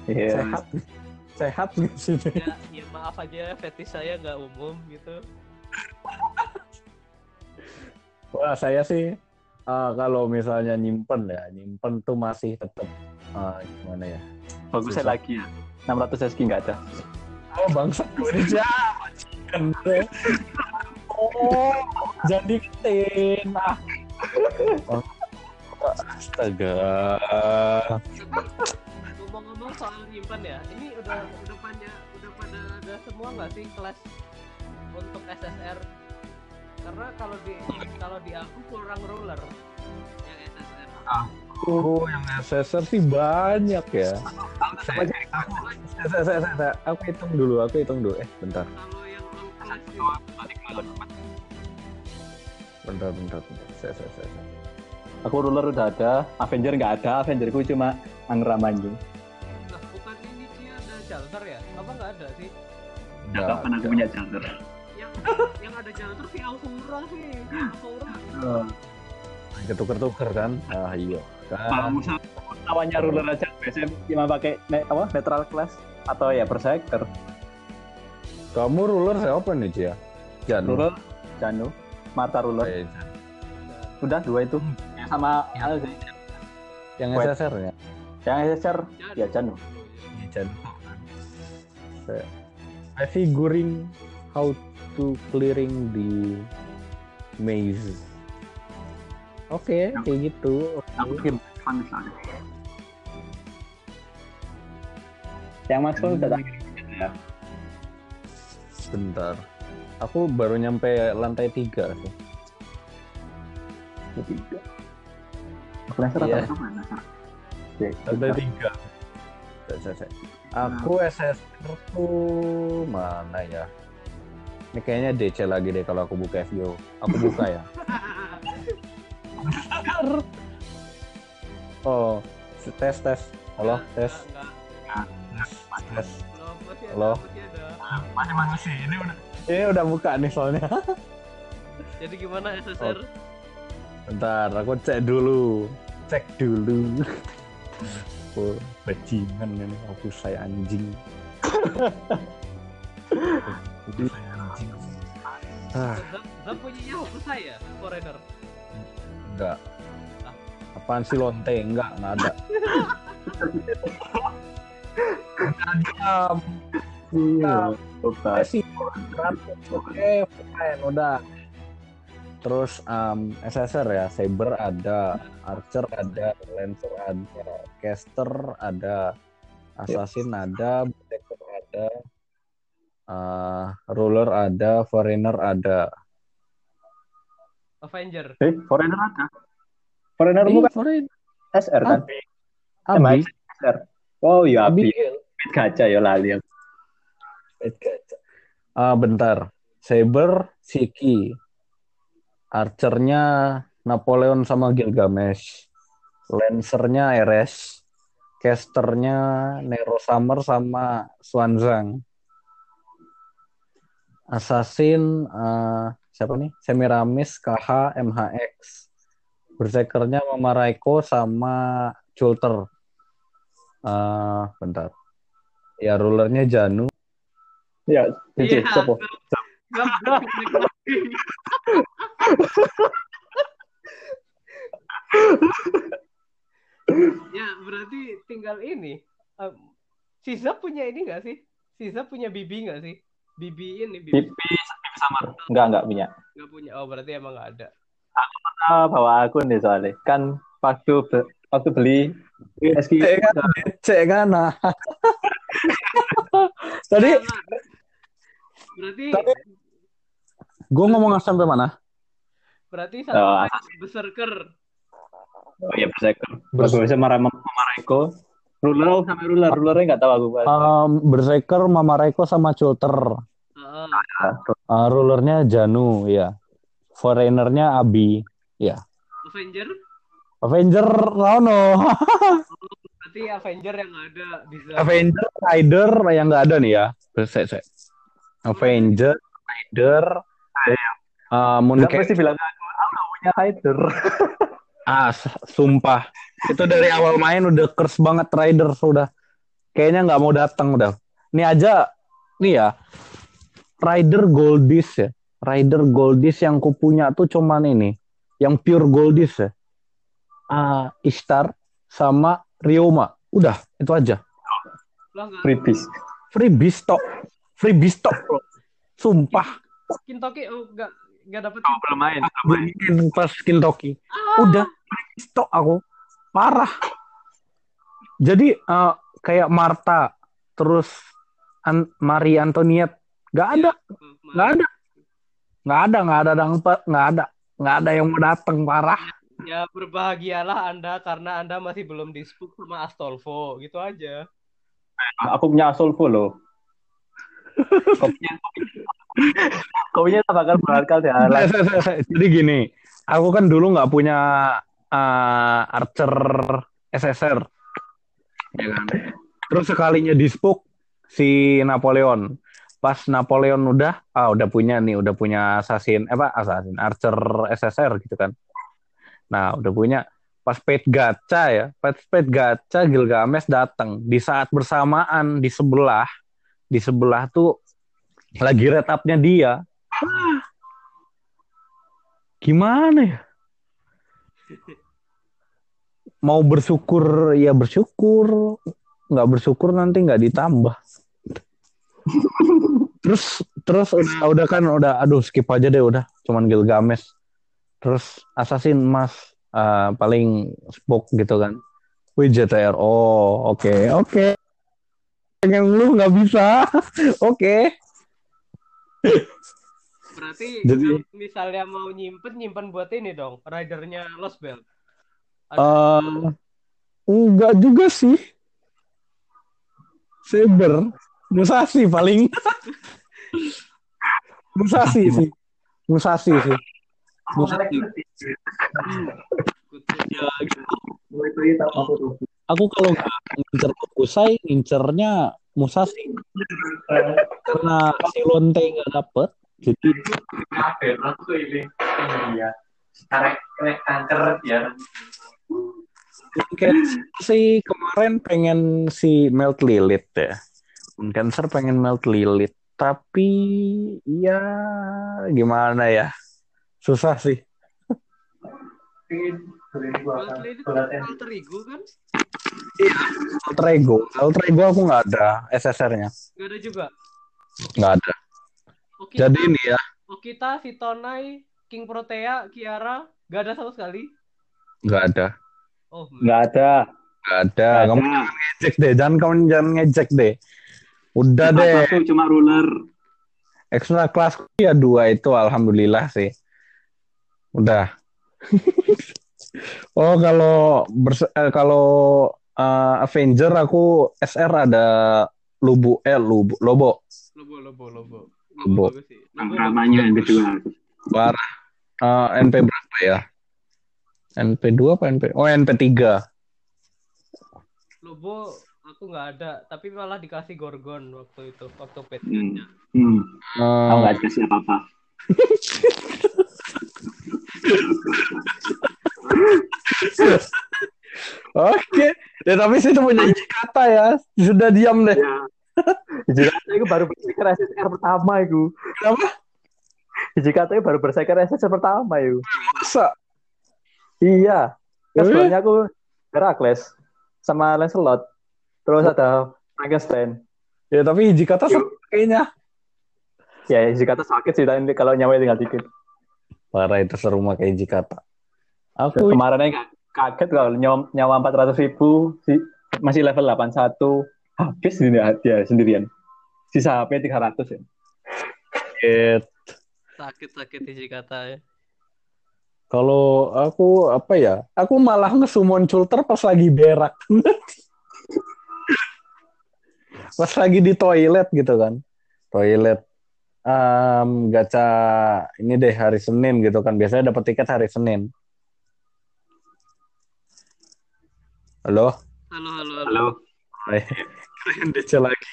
Iya. Sehat. Sehat gitu sih. Ya, ya maaf aja fetish saya nggak umum gitu. Wah, saya sih eh, kalau misalnya nyimpen ya, nyimpen tuh masih tetap eh, gimana ya? Bagusnya Susah. lagi ya. 600 SK nggak ada. Oh, bangsa gue. Oh, jadi ketin. Ah. Oh, Astaga. Ngomong-ngomong soal nyimpan ya, ini udah udah pada udah pada ada semua nggak sih kelas untuk SSR? Karena kalau di kalau di aku kurang ruler yang SSR. Oh, yang SSR sih banyak ya. Saya, aku, saya, saya, saya, saya- aku hitung dulu, aku hitung dulu. Eh, bentar, Kalau bentar, bentar, bentar. Saya, saya, saya, saya. Aku ruler udah ada, Avenger nggak ada, Avengerku cuma Angram anjing. nah bukan ini sih ada Jalter ya? Apa nggak ada sih? Nggak tahu kan aku punya Jalter. Yang yang ada Jalter si Alfura sih, Alfura. Ketuker-tuker kan? Ah, iya. Kalau Kan. lawannya ruler aja, biasanya cuma pakai ne apa netral class atau ya berserker. Kamu ruler siapa nih, Cia? Jan. Ruler, Janu, Marta ruler. Eh. Udah dua itu. Yang sama Al sih. Yang. SSR ya? Yang SSR ya Janu. Jan. Saya I figuring how to clearing the maze. Oke, kayak gitu. Aku bikin fun misalnya. Yang Maxwell udah tak ya. Bentar. Aku baru nyampe lantai tiga sih. Ketiga. Freelancer Iya. atau mana? Lantai tiga. Aku SSR tuh mana ya? Ini kayaknya DC lagi deh kalau aku buka FGO. Aku buka ya. Oh, tes tes. Halo, tes. Tes. Masih ada, Halo? masih ada. Masih masih ini udah ini udah buka nih soalnya. Jadi gimana SSR? Bentar, aku cek dulu. Cek dulu. Oh, bajingan ini aku saya anjing. Aku saya anjing. Ah, Zap, Zap punyanya Hokusai saya, Foreigner. enggak. Apaan sih lonte? Enggak, enggak ada. Diam. Iya. Eh, sih. Oke, fine, udah. Terus um, SSR ya, Saber ada, Archer ada, Lancer ada, Caster ada, Assassin ada, Berserker ada, uh, Ruler ada, Foreigner ada. Avenger. Eh, Foreigner ada. Foreigner Eh, bukan Foreigner. SR kan? Abi, SR. Oh iya, Abi. Abi. Gacha ya lali. aku. Ah, bentar. Saber, Siki. Archernya Napoleon sama Gilgamesh. Lancernya Eres. Casternya Nero Summer sama Swanzang. Assassin eh, siapa nih? Semiramis, KH, MHX. Berserkernya Mama Raiko sama Chulter. Eh, bentar. Ya rulernya Janu. Ya, Cici, siapa? Lagi. ya berarti tinggal ini. Um, si Zap punya ini nggak sih? Si Zap punya bibi nggak sih? Bibi ini bibi. Pipi sama enggak enggak punya. Nggak punya. Oh berarti emang nggak ada. Ah, bawa akun nih soalnya. Kan waktu waktu beli SQ Cek kan, cek kan. Tadi berarti gue ngomong sampai mana? berarti Oh, sampai berserker. Oh iya berseker. Bagus sama Rama sama Reko. Ruler sampai ruler, rulernya nggak tahu aku. Pak. Um, Berserker, Mama Reko sama Chulter. Heeh. Uh, rulernya Janu, ya. Foreignernya Abi. Avenger. Avenger, Rano. Berarti Avenger yang ada di sana. Avenger, Rider yang nggak ada nih ya. Sek, sek. Avenger, Rider, uh, Nggak Mooncake. mesti bilang aku, aku nggak punya hider. Ah, sumpah. Itu dari awal main udah curse banget Rider sudah. Kayaknya nggak mau datang udah. Ini aja, nih ya. Rider Goldis ya. Rider Goldis yang ku punya tuh cuman ini. Yang pure Goldis ya. Ah, Ishtar sama Ryoma. Udah, itu aja. Freebies. Free stock. Free stock, bro. Sumpah. Kintoki oh nggak nggak dapet. Oh, belum main. Belum main pas Kintoki. Udah, free stock aku. Parah. Jadi eh, kayak Marta, terus An Marie Antoniette, nggak ada, nggak ada, nggak ada, nggak ada nggak ada, nggak ada yang mau datang parah. Ya berbahagialah Anda karena Anda masih belum dispuk sama Astolfo gitu aja. Aku punya Asolvo loh. Kopinya, kopinya tak bakal berharga deh. Jadi gini, aku kan dulu nggak punya eh, Archer SSR, ya kan. Terus sekalinya dispuk si Napoleon. Pas Napoleon udah, ah udah punya nih, udah punya assassin, eh apa assassin, Archer SSR gitu kan. Nah udah punya. Pas paid gacha ya, pas paid gacha Gilgamesh datang di saat bersamaan di sebelah, di sebelah tuh lagi red up-nya dia. gimana ya? Mau bersyukur ya bersyukur, nggak bersyukur nanti nggak ditambah. terus terus udah kan udah aduh skip aja deh udah cuman Gilgamesh. Terus Assassin Mas eh, paling spoke gitu kan. Wih JTR. Oh, oke, oke. Pengen lu nggak bisa. Oke. Berarti Jadi- kalau misalnya mau nyimpen nyimpen buat ini dong, ridernya Lost Belt. Eh, enggak juga sih. Saber, Musashi paling. Musashi sih. Musashi sih. Musashi. Ya, gitu. Aku kalau nggak ngincer Hokusai, ngincernya Musashi. Karena si Lonte nggak dapet, jadi Iya. Karek karek kanker ya. Mungkin sih kemarin pengen si Melt Lilith ya. Cancer pengen Melt Lilith, tapi ya gimana ya? Susah sih. Alter ego kan? Alter Ego, Alter Ego aku nggak ada SSR-nya, Gak ada juga. nggak ada. Okita, Jadi ini ya, Okita, si Tonai, King Protea, Kiara, gak ada sama sekali. nggak ada, Oh, Nggak ada. nggak ada. Nggak Kamu ada. jangan ngejek deh, jangan kamu jangan ngejek deh. Udah Cuma deh, satu cuma ruler. extra kelas ya dua itu alhamdulillah sih. Udah. oh kalau bers- eh, kalau eh, Avenger aku SR ada Lubu eh Lubu Lobo Lobo, Lobo, Lobo. Lobo. Namanya yang bagus. kedua. parah. Eh, NP berapa ya? NP 2 apa NP? Oh NP 3 Lobo aku nggak ada, tapi malah dikasih Gorgon waktu itu, waktu pet Hmm. Hmm. Eh, Aku nggak dikasih apa-apa. Oke, ya, tapi itu punya kata ya. Sudah diam deh. Hiji kata itu baru berseker SSR pertama itu. Kenapa? Hiji kata itu baru berseker SSR pertama itu. Masa? Iya. Kan Eh? sebelumnya aku Herakles sama Lancelot. Terus ada Frankenstein. Ya tapi hiji kata sama kayaknya. Ya, Hijikata sakit sih tapi kalau nyawa tinggal dikit. Parah itu seru pakai Hijikata. Aku Kemarin aja kaget kalau nyawa, nyawa 400 ribu si, masih level 81 habis ini dia sendirian. Sisa HP 300 ya. kaget. Sakit-sakit isi kata ya. Kalau aku apa ya? Aku malah ngesumon culter pas lagi berak. pas lagi di toilet gitu kan. Toilet. Em, gacha ini deh hari Senin gitu kan. Biasanya dapat tiket hari Senin. Halo? Halo, halo, halo. Halo. Hai. Kalian DC lagi.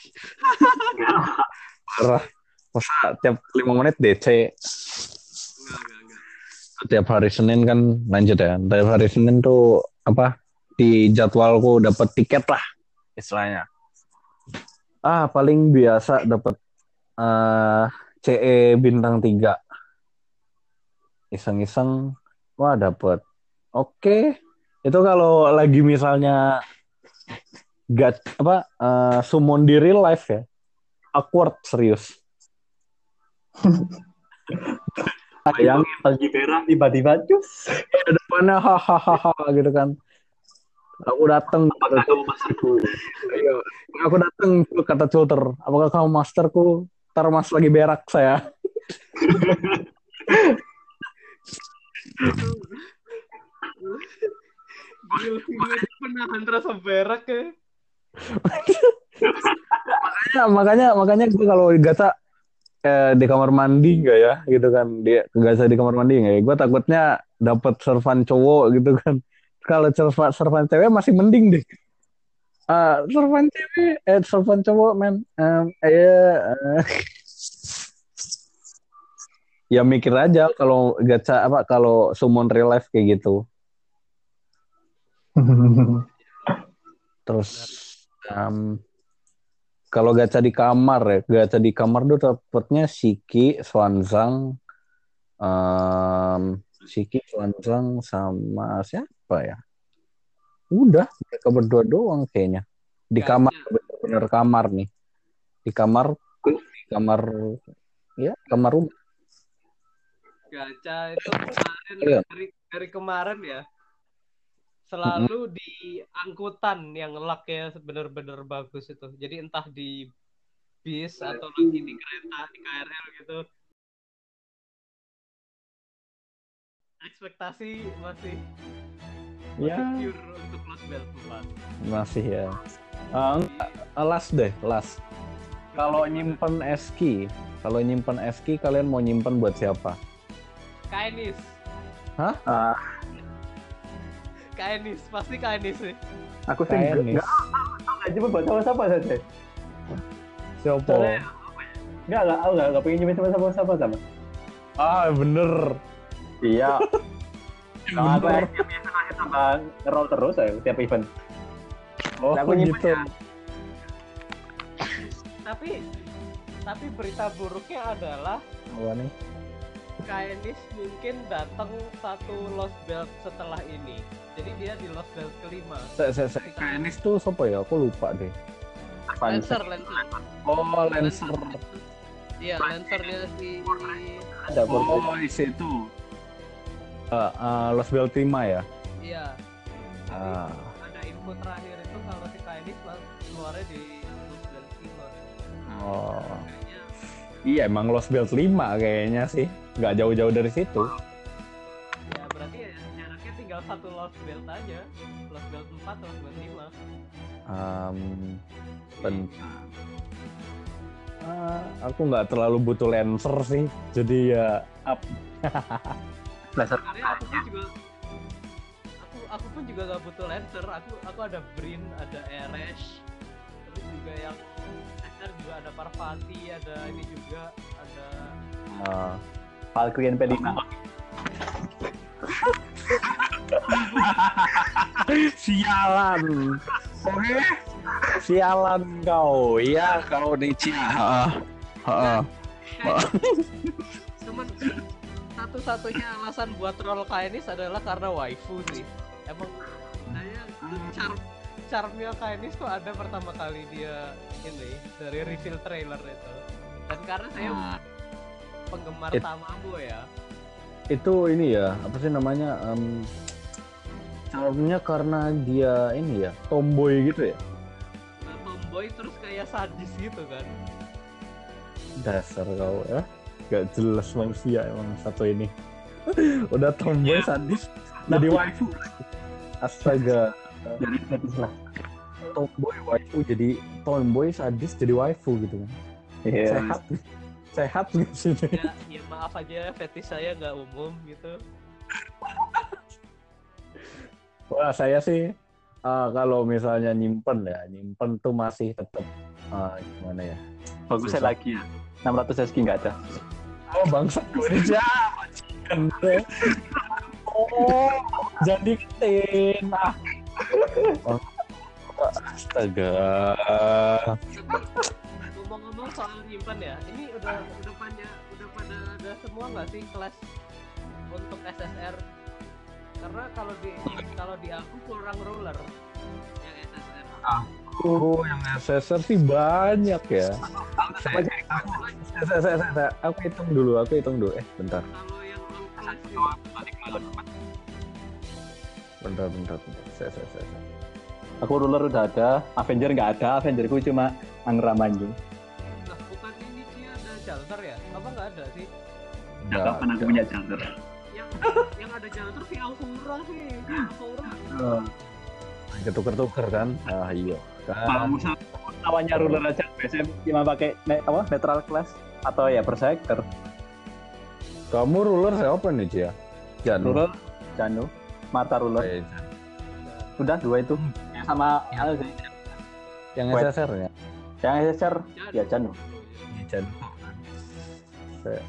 Parah. Masa tiap lima menit DC? Enggak, enggak, enggak. Tiap hari Senin kan lanjut ya. Tiap hari Senin tuh apa di jadwalku dapat tiket lah istilahnya. Ah paling biasa dapat eh CE bintang 3. Iseng-iseng wah dapat. Oke. Itu kalau lagi misalnya gak apa eh, summon di real life ya. Awkward serius. Bayangin lagi berak tiba-tiba cus. Ada depannya hahaha gitu kan. Aku datang Apakah kamu masterku? Iya, aku datang kata Culter. Apakah kamu masterku? Ntar mas lagi berak saya. Gila, penahan rasa berak ya. Ya, makanya makanya gue kalau gacha eh, di kamar mandi enggak ya gitu kan dia gacha di kamar mandi enggak ya gue takutnya dapat servan cowok gitu kan kalau servan servan cewek masih mending deh Ah, cewek eh servan cowok men Em, eh, eh. ya mikir aja kalau gacha apa kalau summon real life kayak gitu Terus em, kalau gacha di kamar ya, gacha di kamar tuh dapetnya Shiki, Swanzang, em, Shiki, Swanzang sama siapa ya? Udah, mereka berdua doang kayaknya. Di Gacha. kamar, bener-bener kamar nih. Di kamar, di kamar, ya kamar rumah. Gacha itu kemarin Iya. dari, dari kemarin ya. Selalu di angkutan yang lucknya bener-bener bagus itu. Jadi entah di bis atau lagi di kereta, di KRL gitu. Ekspektasi masih Ya. pure untuk Lost Belt 4. Masih ya. Ah, last deh, last. Kalau nyimpen eski, kalau nyimpen eski kalian mau nyimpen buat siapa? Kainis. Hah? Ah, Kainis, pasti Kainis sih. aku sih enggak enggak cuma buat siapa-siapa saja. Siapa? Enggak, enggak, aku enggak, enggak pengen nyumin sama siapa-siapa sama. Ah, bener. Iya. Nah, aku Sama nge-roll terus ya tiap event. Oh, Nah, gitu. ya. Tapi tapi berita buruknya adalah Apa nih? Kainis mungkin datang satu Lost Belt setelah ini. Jadi dia di Lost Belt kelima. Saya, saya, saya. Kainis tuh siapa ya? Aku lupa deh. Lancer, Lancer. Oh, Lancer. Iya, Lancernya si Ada Oh, oh. di situ. Uh, uh, Los Beltima ya? Iya. Ah. Ada info terakhir itu kalau si mas- keluarnya di Lost. Oh. Kayaknya Iya, emang Los Belt 5 kayaknya sih. Nggak jauh-jauh dari situ. ya berarti ya jaraknya tinggal satu Lost Belt aja. Lost Belt 4, Lost Belt 5. Um, bentar. Ah, aku nggak terlalu butuh Lancer sih. Jadi ya up. Laser Sebenarnya aku juga aku pun juga gak butuh Lancer. Aku aku ada Brin, ada Eresh. Terus juga yang Lancer juga ada Parvati, ada ini juga ada Ah, Valkyrie NP5. sialan. Oke. Sialan kau. Iya, kau nih Cia. Heeh. Heeh. cuman satu-satunya alasan buat roll Kainis adalah karena waifu sih. Emang saya charm charmnya Kainis tuh ada pertama kali dia ini dari reveal trailer itu. Dan karena saya Ah. penggemar It- Tamamo ya. Itu ini ya, apa sih namanya? Um, charmnya karena dia ini ya, tomboy gitu ya. Nah, tomboy terus kayak sadis gitu kan. Dasar kau ya. Gak jelas manusia emang satu ini. Udah tomboy sadis jadi waifu. Astaga, Jadi fetish lah. tomboy waifu jadi tomboy sadis jadi waifu gitu kan. Iya. Sehat. Sehat gitu sih. Ya, ya maaf aja fetish saya nggak umum gitu. Wah, saya sih eh, kalau misalnya nyimpen ya, nyimpen tuh masih tetap eh, gimana ya? Bagusnya Susah. lagi ya. 600 SG nggak ada. Oh, bangsa gue. Oh, jadi ketin. Ah. Oh, Astaga. Ngomong-ngomong soal nyimpan ya, ini udah udah pada udah pada ada semua nggak sih kelas untuk SSR? Karena kalau di kalau di aku kurang ruler yang SSR. Oh, yang SSR sih banyak ya. Saya, aku, saya, saya, saya, saya- aku hitung dulu, aku hitung dulu. Eh, bentar, bentar, bentar, bentar. Saya, saya, saya, saya. Aku ruler udah ada, Avenger nggak ada, Avengerku cuma Angra Manjing. nah bukan ini sih ada Jalter ya? Apa nggak ada sih? Nggak kan aku punya Jalter. Yang yang ada Jalter si Alfura sih. Si Alfura. Ketuker-tuker kan? Ah, iya. Kalau Kan. lawannya ruler aja, biasanya cuma pakai ne, apa, netral class atau ya berserker. Kamu ruler siapa nih, Cia? Jan. Ruler, Janu, Marta ruler. Jan. Udah dua itu. Yang sama Al sih. Yang. SSR ya? Yang SSR, ya Janu. Jan. Saya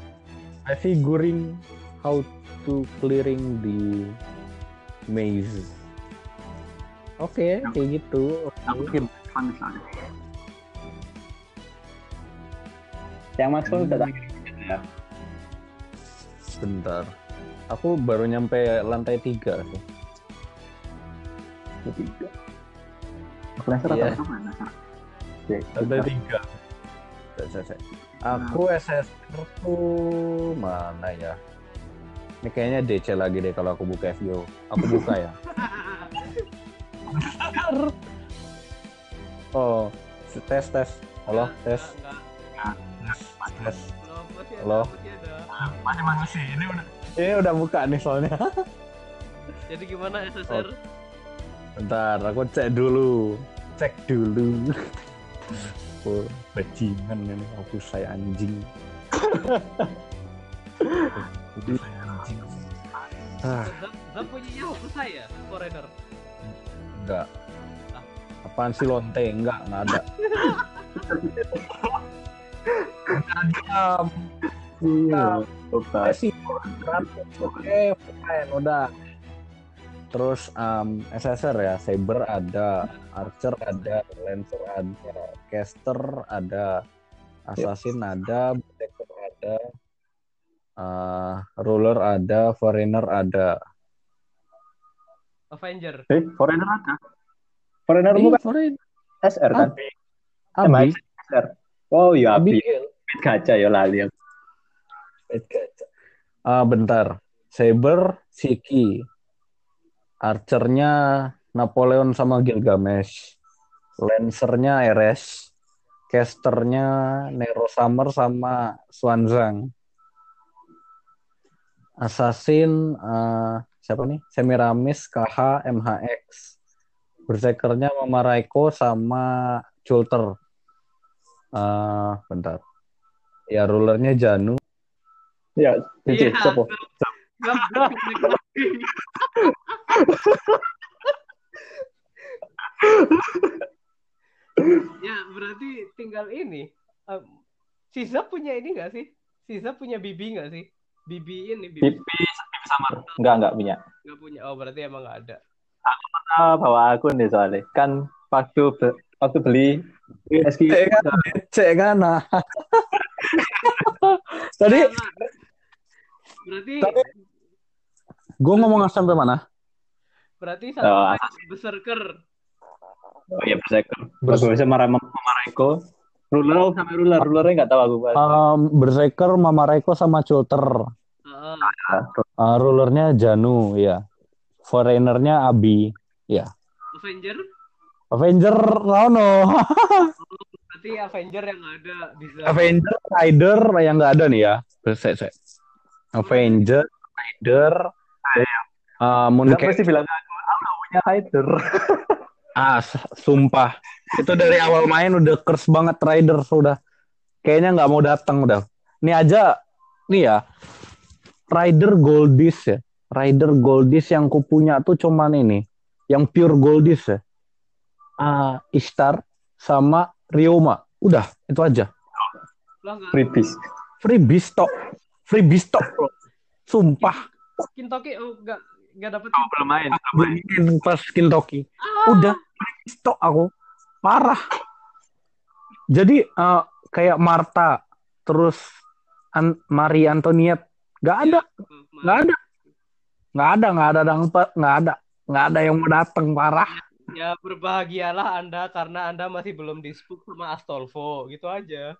I figuring how to clearing the maze. Oke, kayak gitu. Misalnya. Yang Maxwell udah tak ya. Bentar. Aku baru nyampe lantai tiga sih. Ketiga. Aku rasa Iya. rata-rata mana? Lantai tiga. Aku SSR tuh mana ya? Ini kayaknya DC lagi deh kalau aku buka FGO. Aku buka ya. Oh, tes tes. Halo, tes. Tes. Halo? Masih ada. Masih masih ini udah ini udah buka nih soalnya. Jadi gimana SSR? Bentar, aku cek dulu. Cek dulu. Oh, bajingan ini aku saya anjing. Aku saya anjing. Ah, Zap, punya apa saya? Foreigner. enggak. Apaan sih lonte? Enggak, enggak ada. Iya. Oke. sih oke fine udah terus um, SSR ya Saber ada Archer ada Lancer ada Caster ada Assassin ada Berserker ada uh, Ruler ada Foreigner ada Avenger. Eh, Foreigner ada. Foreigner Eh, bukan Foreigner SR kan? Abi Emang SR. Oh iya, Abi. Abigail Gacha ya lali. aku. Ah, bentar. Saber, Siki. Archernya Napoleon sama Gilgamesh. Lancernya Eres. Casternya Nero Summer sama Swanzang. Assassin ah, siapa nih? Semiramis, KH, MHX. Berserkernya Mama Raiko sama Chulter. Ah, bentar. Ya rulernya Janu. Ya, Cici, Iya. siapa? Ya berarti tinggal ini. Um, si Zap punya ini nggak sih? Si Zap punya bibi nggak sih? Bibi ini bibi Pipi, pipi samar. Enggak, enggak punya. nggak punya. Oh berarti emang nggak ada. Ah, bawa akun deh soalnya. Kan waktu be- waktu beli SQ Cek kan, cek kan. Nah. Tadi Nah, berarti gue ngomong sampai mana? berarti Oh, sampai berserker. Oh iya, berserker. Bagus sama Rama sama Raiko. Ruler oh, sampai ruler, rulernya nggak tahu aku. Pak. Um, Berserker, Mama Reiko sama Chulter. Heeh. Uh, rulernya Janu, ya. Foreignernya Abi, ya. Avenger Avenger, Rano. berarti Avenger yang ada bisa Avenger, Rider yang nggak ada nih ya. Saya. Avenger, Rider, uh, Nggak Mooncake. mesti bilang aku, aku nggak punya hider. Ah, sumpah. Itu dari awal main udah curse banget Rider sudah. Kayaknya nggak mau datang udah. Ini aja, nih ya. Rider Goldis ya. Rider Goldis yang ku punya tuh cuman ini. Yang pure Goldis ya. Ah, Ishtar sama Ryoma. Udah, itu aja. nggak Freebies. Free stock. Free stock, bro. Sumpah. Kintoki oh nggak nggak dapet Oh, belum main. Belum main pas Kintoki. Udah, free stock aku. Parah. Jadi eh, kayak Marta, terus An Marie Antoniette, nggak ada, nggak ada, nggak ada, nggak ada nggak ada, nggak ada yang mau datang parah. ya berbahagialah anda karena anda masih belum dispuk sama Astolfo gitu aja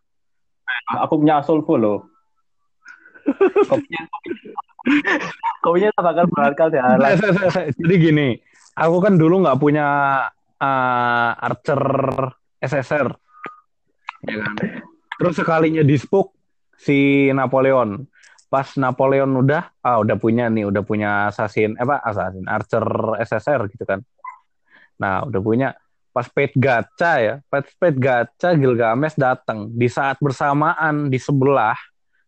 Aku punya Asolvo loh. Kopinya, kopinya tak bakal berharga ya. Jadi gini, aku kan dulu nggak punya eh, Archer SSR, ya kan. Terus sekalinya dispuk si Napoleon. Pas Napoleon udah, ah udah punya nih, udah punya assassin, eh apa assassin, Archer SSR gitu kan. Nah udah punya. Pas paid gacha ya, pas paid gacha Gilgamesh datang di saat bersamaan di sebelah,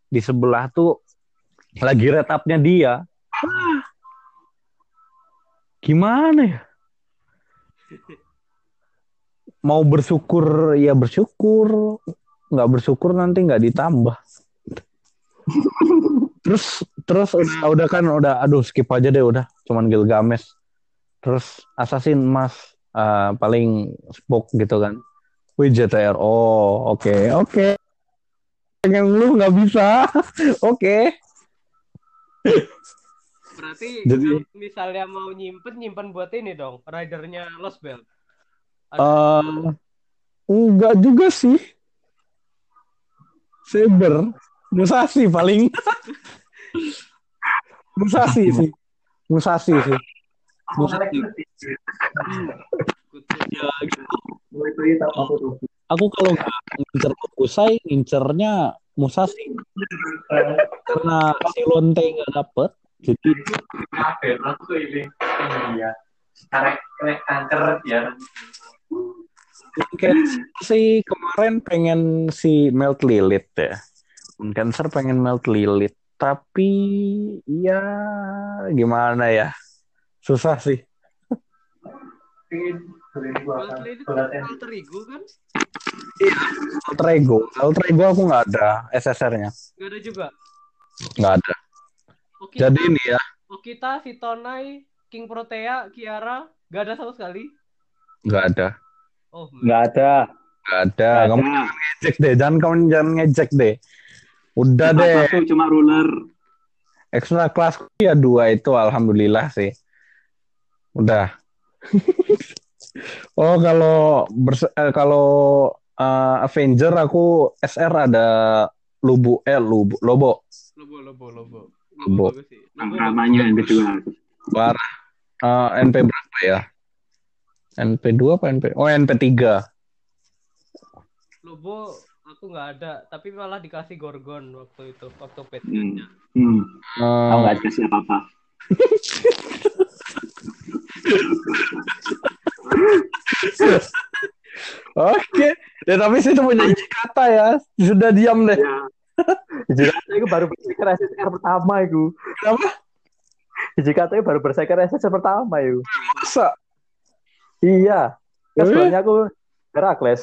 di sebelah tuh lagi red up-nya dia. Gimana ya? Mau bersyukur ya bersyukur, nggak bersyukur nanti nggak ditambah. terus terus udah, udah kan udah aduh skip aja deh udah cuman Gilgamesh. Terus Assassin Mas eh, paling spoke gitu kan. Wih JTR. Oh, oke, oke. Pengen lu nggak bisa. Oke. berarti Jadi- kalau misalnya mau nyimpen nyimpen buat ini dong ridernya Lost Belt Eh, enggak juga sih. Saber, Musashi paling. Musashi sih. Musashi sih. Musashi. Aku kalau nggak ngincer Kusai, ngincernya Musashi. Karena si Lonte nggak dapet, jadi Iya. Karek karek kanker ya. Mungkin sih kemarin pengen si Melt Lilith ya. Cancer pengen Melt Lilith, tapi ya gimana ya? Susah sih. Belt Lady tuh alter ego kan Alter Ego, Alter Ego aku nggak ada SSR-nya, nggak ada juga nggak ada. Okita, Jadi ini ya, Okita si Tonai King Protea Kiara nggak ada sama sekali nggak ada, oh Nggak ada. nggak ada. Nggak Kamu ada. jangan ngejek deh, jangan kamu jangan ngejek deh. Udah Cuma deh, satu cuma ruler. ekstra kelas ya dua itu alhamdulillah sih. Udah. oh kalau bers- eh, kalau eh, Avenger aku SR ada Lubu eh Lubu Lobo lobo lobo lobo Lobo. lobo Namanya yang kedua. parah. Eh, NP berapa ya? NP 2 apa NP? Oh NP 3 lobo aku nggak ada tapi malah dikasih gorgon waktu itu waktu pet Hmm. Hmm. Aku nggak dikasih apa-apa. Oke, ya, tapi sih itu punya kata ya. Sudah diam deh. Hiji kata itu baru bersekar SSR pertama itu. Kenapa? Hiji kata itu baru bersekar SSR pertama itu. Masa? Iya. Kan Eh? sebelumnya aku Herakles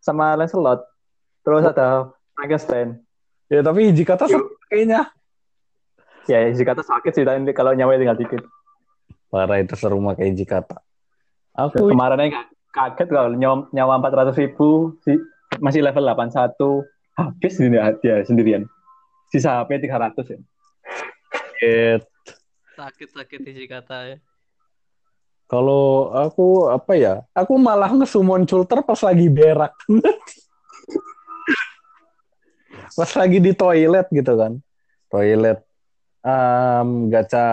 sama Lancelot. Terus ada Frankenstein. Ya tapi hiji kata Yuk. kayaknya. Ya, hiji kata sakit sih tapi kalau nyawa tinggal dikit. Parah itu seru mah kayak hiji kata. Aku Kemarin aja kaget kalau nyawa, nyawa 400 ribu si, masih level 81 habis ini dia sendirian. Sisa HP 300 ya. kaget. sakit sakit isi kata ya Kalau aku apa ya? Aku malah ngesumon culter pas lagi berak. pas lagi di toilet gitu kan toilet um, gacha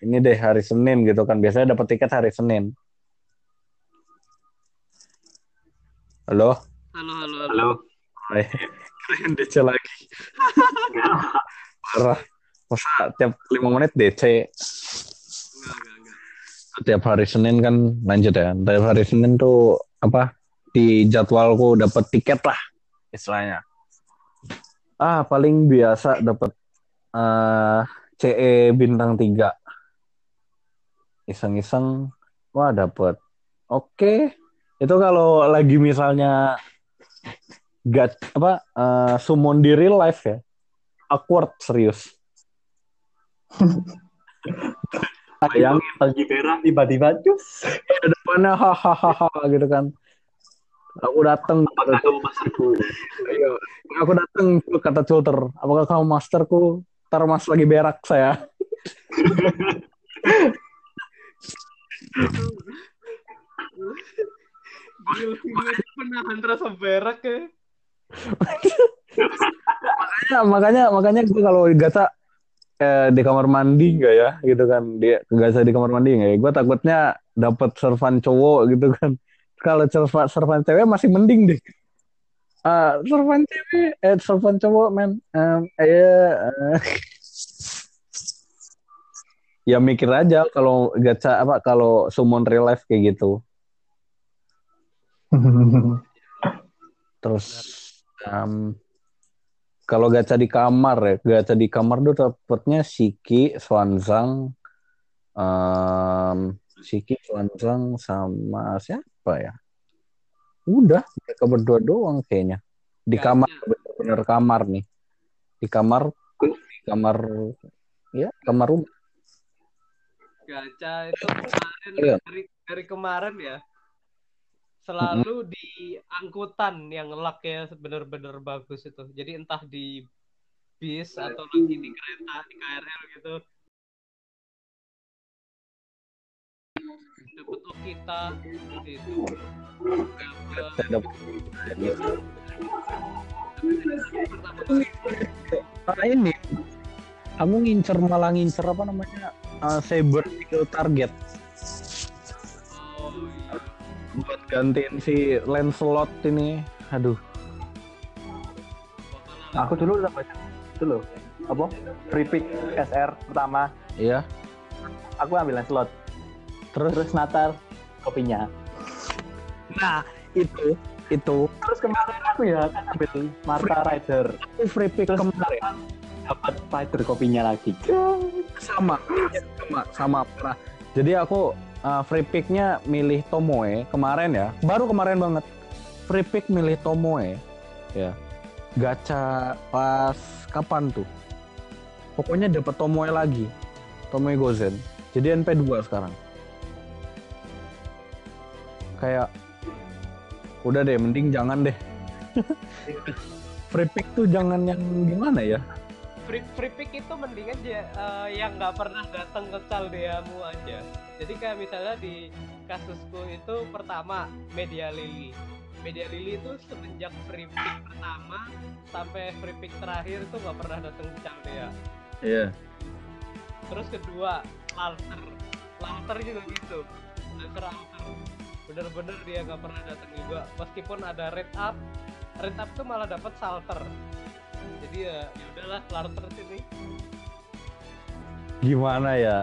ini deh hari Senin gitu kan biasanya dapat tiket hari Senin halo? Halo, halo, halo. Halo. Hai. Kalian DC lagi. Parah. Masa tiap lima menit DC Enggak, enggak, enggak. tiap hari Senin kan lanjut ya. Tiap hari Senin tuh apa di jadwalku dapat tiket lah istilahnya. Ah paling biasa dapat eh CE bintang 3 iseng-iseng wah dapat oke itu kalau lagi misalnya gak apa eh, summon di real life ya awkward serius Yang lagi berak tiba-tiba cus. depannya hahaha gitu kan aku datang Apakah kamu masterku? Iya. Aku datang kata tutor. Apakah kamu masterku? Ntar mas lagi berak saya. Gila, rasa berak ya. Ya, makanya makanya gue kalau gacha eh, di kamar mandi enggak ya gitu kan. Dia gacha di kamar mandi enggak ya. Gue takutnya dapat servan cowok gitu kan. Kalau servan servan cewek masih mending deh. Ah, servan cewek eh servan cowok men. Em, eh, eh. ya mikir aja kalau gacha apa kalau summon real life kayak gitu Terus em, kalau gacha di kamar ya, gacha di kamar tuh dapetnya Shiki, Swansang, em, Shiki, Swansang sama siapa ya? Udah, mereka berdua doang kayaknya. Di Gacha. kamar, bener-bener kamar nih. Di kamar, di kamar, ya kamar rumah. Gacha itu kemarin Iya. dari, dari kemarin ya selalu di angkutan yang luck ya bener-bener bagus itu. Jadi entah di bis atau lagi di kereta di KRL gitu. Dapat kita itu Gacha. Saya dapet Ah, ini kamu ngincer malah ngincer apa namanya uh, saber kill target iya. Gantiin si Lancelot ini aduh Aku dulu udah baca itu loh. Apa? Free pick SR pertama. iya Aku ambil slot. terus Terus Natal kopinya. nah itu itu Terus kemarin aku ya kan ambil Marta Rider. aku free pick Terus kemarin dapat Rider kopinya lagi. sama sama sama parah jadi aku uh, free picknya milih Tomoe kemarin ya. Baru kemarin banget. Free pick milih Tomoe. Ya. Gacha pas kapan tuh? Pokoknya dapat Tomoe lagi. Tomoe Gozen. Jadi NP2 sekarang. Kayak udah deh mending jangan deh. Free pick tuh jangan yang gimana ya free free pick itu mendingan aja eh, yang nggak pernah datang ke caldeamu aja. Jadi kayak misalnya di kasusku itu pertama media lily media lily itu semenjak free pick pertama sampai free pick terakhir itu nggak pernah datang ke caldea iya. Terus kedua Lalter Lalter juga gitu. Lalter Alter bener-bener dia nggak pernah datang juga. Meskipun ada red up red up tuh malah dapat salter jadi ya ya udahlah Lalter sini gimana ya?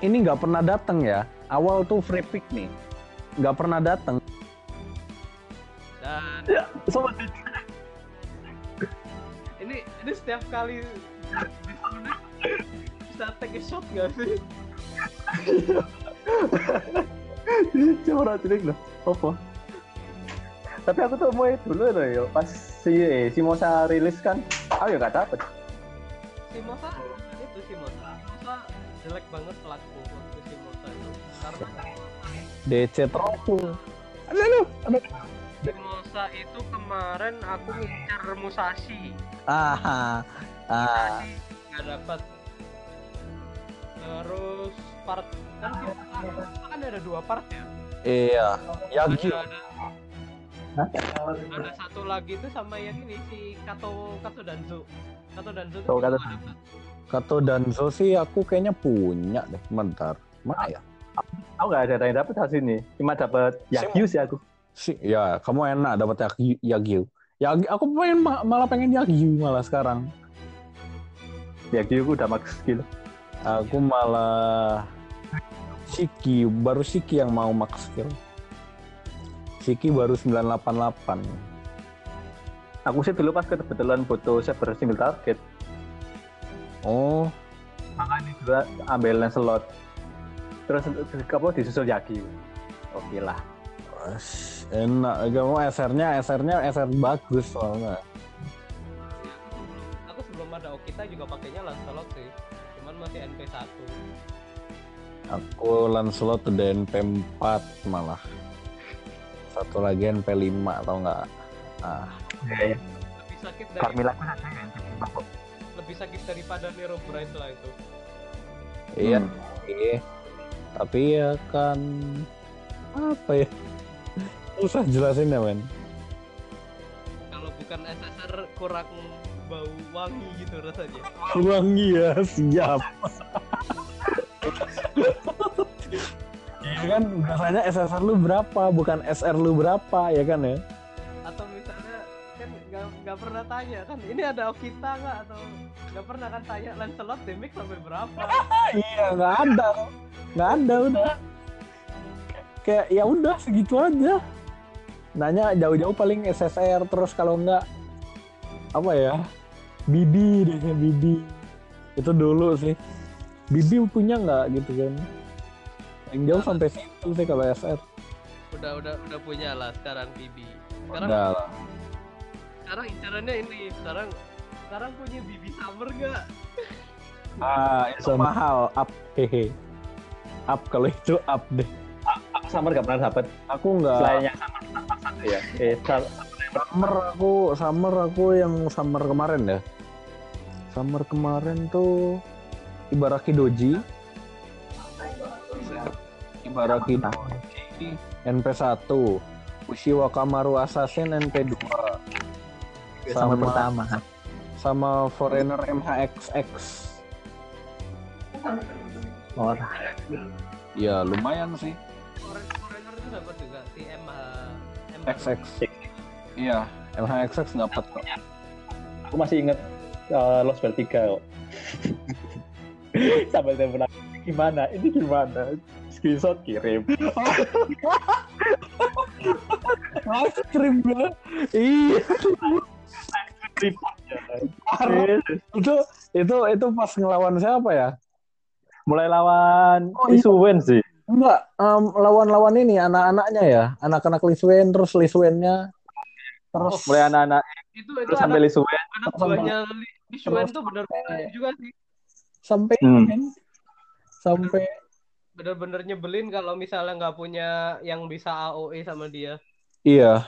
Ini nggak pernah datang ya. Awal tuh free pick nih. Nggak pernah datang dan Ya, sobat ini ini setiap kali bisa take a shot gak sih? Cilik loh. Apa? Tapi aku tuh mau dulu loh ya pas si eh, si Mosa rilis kan, aku ya gak dapet. si Mosa? Itu si Mosa. Mosa jelek banget pelaku waktu si Mosa itu. Karena DC terus ada lu ada si Mosa itu kemarin aku ngincar Musashi ah. Ah nggak dapat terus part kan si Mosa kan ada dua part ya? Iya. Yagi ada ada ada satu lagi tuh sama yang ini si Kato Kato Danzo Kato Danzo Oh, Kato dapet. Kato Danzo sih aku kayaknya punya deh. Bentar. Mana ya? Aku nggak ada yang dapat hasil ini. Cuma dapat Yagyu sih aku. Si, ya, kamu enak dapat Yagyu. Yagyu. Yagyu, aku pengen ma- malah pengen Yagyu malah sekarang. Yagyu aku udah max skill. Aku malah Shiki, baru Shiki yang mau max skill. Shiki baru 988. Aku sih dulu pas kebetulan butuh saber single target. Oh, Makanya juga ambil slot. Terus apa disusul Yagyu. Oke lah. Enak. Kamu SR-nya, SR-nya SR bagus soalnya. aku sebelum ada Okita juga pakainya Lancelot sih cuman masih NP1 Aku Lancelot udah NP4 malah. Satu lagi NP5 atau enggak? Ah, Ya, ya. lebih sakit dari Carmilla kan ada lebih sakit daripada Nero Bright lah itu iya. Hmm. Iya. Tapi ya kan apa ya? Susah jelasin ya, men. kalau bukan SSR kurang bau wangi gitu rasanya Wangi ya, siap. Iya kan, biasanya SSR lu berapa, bukan SR lu berapa, ya kan ya? atau misalnya kan nggak pernah tanya kan ini ada Okita nggak atau nggak pernah kan tanya Lancelot damage sampai berapa iya, nggak ada. Nggak ada udah. Kayak ya udah segitu aja. Nanya jauh-jauh paling SSR terus kalau nggak apa ya? Bibi deh, Bibi. Itu dulu sih. Bibi punya nggak gitu kan? Yang jauh sampai situ sih kalau SR. udah udah udah punya lah sekarang Bibi sekarang Udah lah. sekarang incarannya ini sekarang sekarang punya Bibi Summer nggak Ah, itu mahal. Up, hehe. Up kalau itu up deh. Aku Summer gak pernah dapat. Aku nggak. Selain yang Summer satu ya. Eh, Summer aku, summer aku yang summer kemarin ya. Summer kemarin tuh Ibaraki Doji. Ibaraki Doji NP1. Ushiwa Kamaru Assassin NP2. Summer Sama- pertama. Sama Foreigner MHXX. Oh, Ya lumayan sih. Foreign- Foreigner itu dapat juga si MH XX. Iya, MHXX dapat kok. aku masih inget uh, Lost Bell 3 kok. Sampai telepon aku, gimana? Ini gimana? Screenshot kirim. Live stream ya. Iya. Itu itu itu pas ngelawan siapa ya? Mulai lawan Oh, iya. Isuwen sih. Enggak, em, lawan-lawan ini anak-anaknya ya, anak-anak Liswen terus Liswennya terus Mulai anak-anak itu itu terus sampai anak, Isuwen. anak buahnya Li- Li Shuen tuh bener-bener juga sih sampai Hmm. sampai bener-bener nyebelin kalau misalnya nggak punya yang bisa AOE sama dia iya.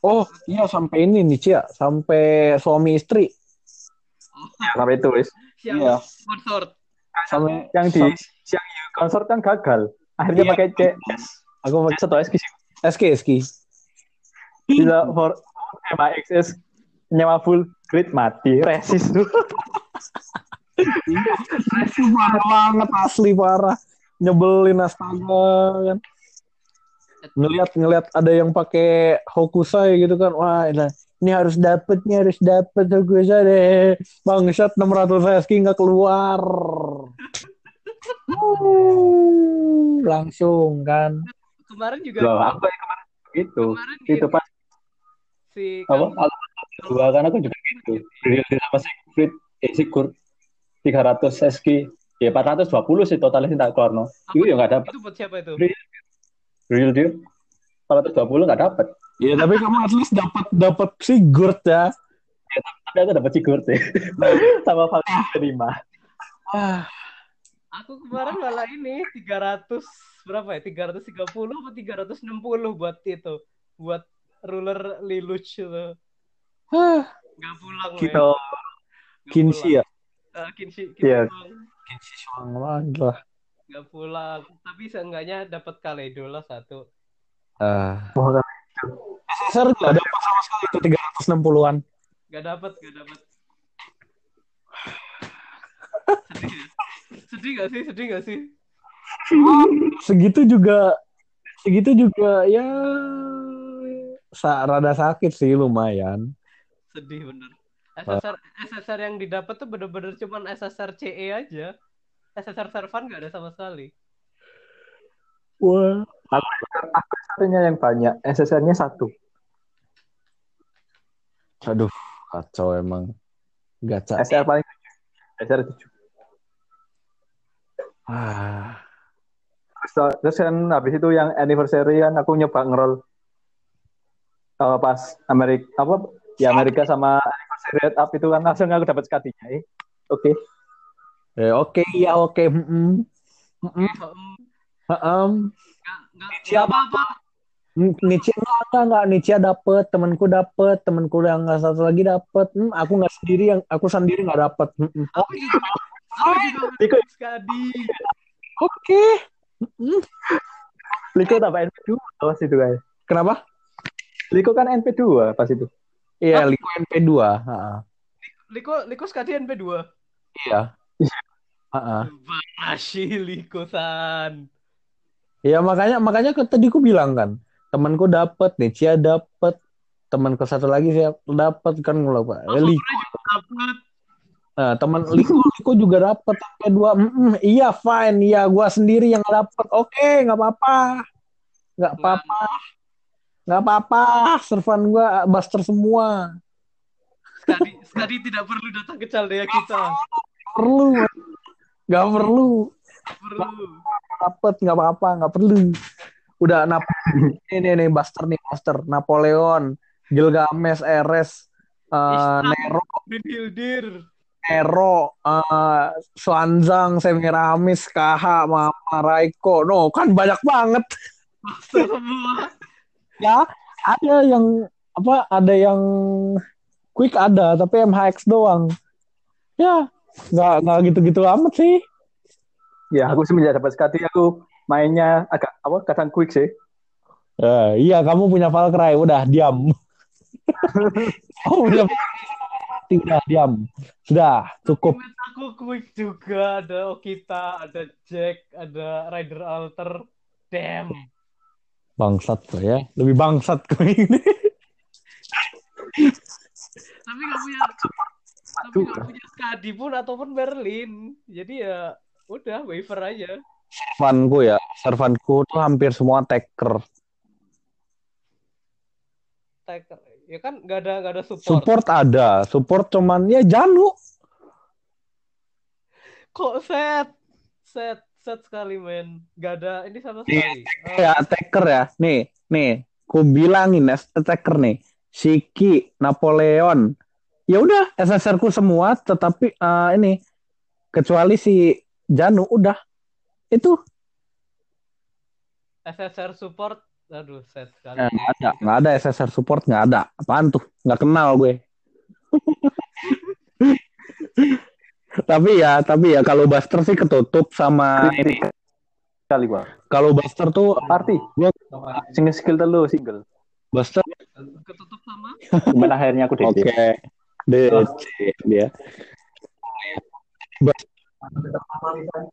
Oh, iya sampai ini nih, Cia, sampai suami istri. Sampai itu wis. Iya. consort Sampai Yang di yang konsort kan gagal. Akhirnya Iya. pakai C. aku pakai Satu SK SK SK. Bila for MAXS nyawa full grid mati resis tuh. Itu parah banget asli parah. Nyebelin astaga kan. Ngelihat ngelihat ada yang pakai Hokusai gitu kan. Wah, ini, ini harus dapet nih harus dapet Hokusai deh. Bangsat 600 SK nggak keluar. Uh, langsung kan. kemarin juga Loh, aku yang kemarin gitu. kemarin Itu ini pas si apa? Dua kan aku juga gitu. Real sama Sigrid, eh Sigurd 300 SK. Ya 420 sih totalnya sih tak keluar no. Itu ya nggak dapat. itu buat siapa itu Real deal. 420 nggak dapat. Ya tapi kamu at least dapat dapat Sigurd ya. Tapi aku dapat Sigurd sih. sama Valkyrie terima. Wah, aku kemarin malah ini 300 berapa ya 330 atau 360 buat itu buat ruler Lelouch itu Hah, nggak pulang. Nggak Kinshi ya. Eh, Kinshi Iya. Kinshi Shuang lagi lah. nggak pulang tapi seenggaknya dapat Kaledo lah satu Ah, Wah, SSR nggak dapat sama sekali itu 360-an. Gak dapet, gak dapet. sedih ya? Sedih gak sih? Sedih gak sih? Segitu juga segitu juga ya sa rada sakit sih lumayan. Sedih bener. SSR, SSR yang didapat tuh bener-bener cuman SSR CE aja. SSR Servan gak ada sama sekali. Wah. Satunya yang banyak, SSR-nya satu. Aduh, kacau emang. Gacha. SSR paling SSR 7. Ah. Terus, terus kan habis itu yang anniversary kan aku nyoba ngerol uh, pas Amerika apa ya Amerika sama red up itu kan langsung aku dapat skadinya eh. Oke. Eh, oke, iya oke. Mm -mm. Mm -mm. Gak, Siapa? gak apa-apa. Nietzsche enggak enggak Nietzsche dapet temanku dapet temanku yang nggak satu lagi dapet hmm, aku nggak sendiri yang aku sendiri nggak dapet Hmm, hmm. Aku juga, aku juga Ikut. Skadi. oke. Liko tambah NP2 pas itu guys. kenapa Liko kan NP2 pas itu. Iya Liko NP2 Ha-ha. Liko, Liko Skadi NP2. iya Ha-ha. Masih Liko San. Iya makanya makanya tadi aku bilang kan temanku dapet Nietzsche dapet temanku satu lagi siapa dapet kan pak Oh, Liko dapet. Nah, teman Liko, Liko juga dapet sampai dua. Mm-mm, iya, fine. Iya, gua sendiri yang dapet. Oke, nggak apa-apa. Nggak apa-apa. Nggak apa-apa. Servan gua buster semua. Skadi tidak perlu datang ke Caldea kita. Perlu. Nggak perlu. Perlu. Dapet, nggak apa-apa. Nggak perlu. Udah, nap ini nih, buster nih, buster. Napoleon, Gilgamesh, Eres, eh, Ishtar. Nero, Brynhildir. Nero, eh, Swanzang, Semiramis, KH, Mama, Raiko. No, kan banyak banget. Master semua. Ya, ada yang apa? Ada yang quick ada, tapi MHX doang. Ya, nggak nggak gitu-gitu amat sih. Ya aku semenjak dapat skadi aku mainnya agak apa kadang quick sih. Ya, iya, kamu punya Valkyrie, udah diam. Valkyrie, udah diam. Sudah, cukup. Aku quick juga. Ada Okita, ada Jack, ada Rider Alter. Damn. Bangsat tuh ya, lebih bangsat kau ini. Tapi gak punya tapi gak punya Skadi pun ataupun Berlin. Jadi ya udah waiver aja. Servanku ya, servanku tuh hampir semua taker. Taker. Ya kan gak ada gak ada support. Support ada, support cuman ya Janu. Kok set? Set set sekali men. Gak ada ini sama sekali. Eh, ya attacker ya. Nih nih. Ku bilangin ya attacker nih. Shiki Napoleon. Ya udah SSR ku semua tetapi eh, ini kecuali si Janu udah. Itu. SSR support. Aduh set sekali. Eh, nggak ada nggak ada SSR support nggak ada. Apaan tuh? Nggak kenal gue tapi ya tapi ya kalau Buster sih ketutup sama ini Kali gua. kalau Buster tuh Party. Gua- Single skill telu single. Buster Ketutup sama Cuman akhirnya aku Oke, DC. DC dia. kan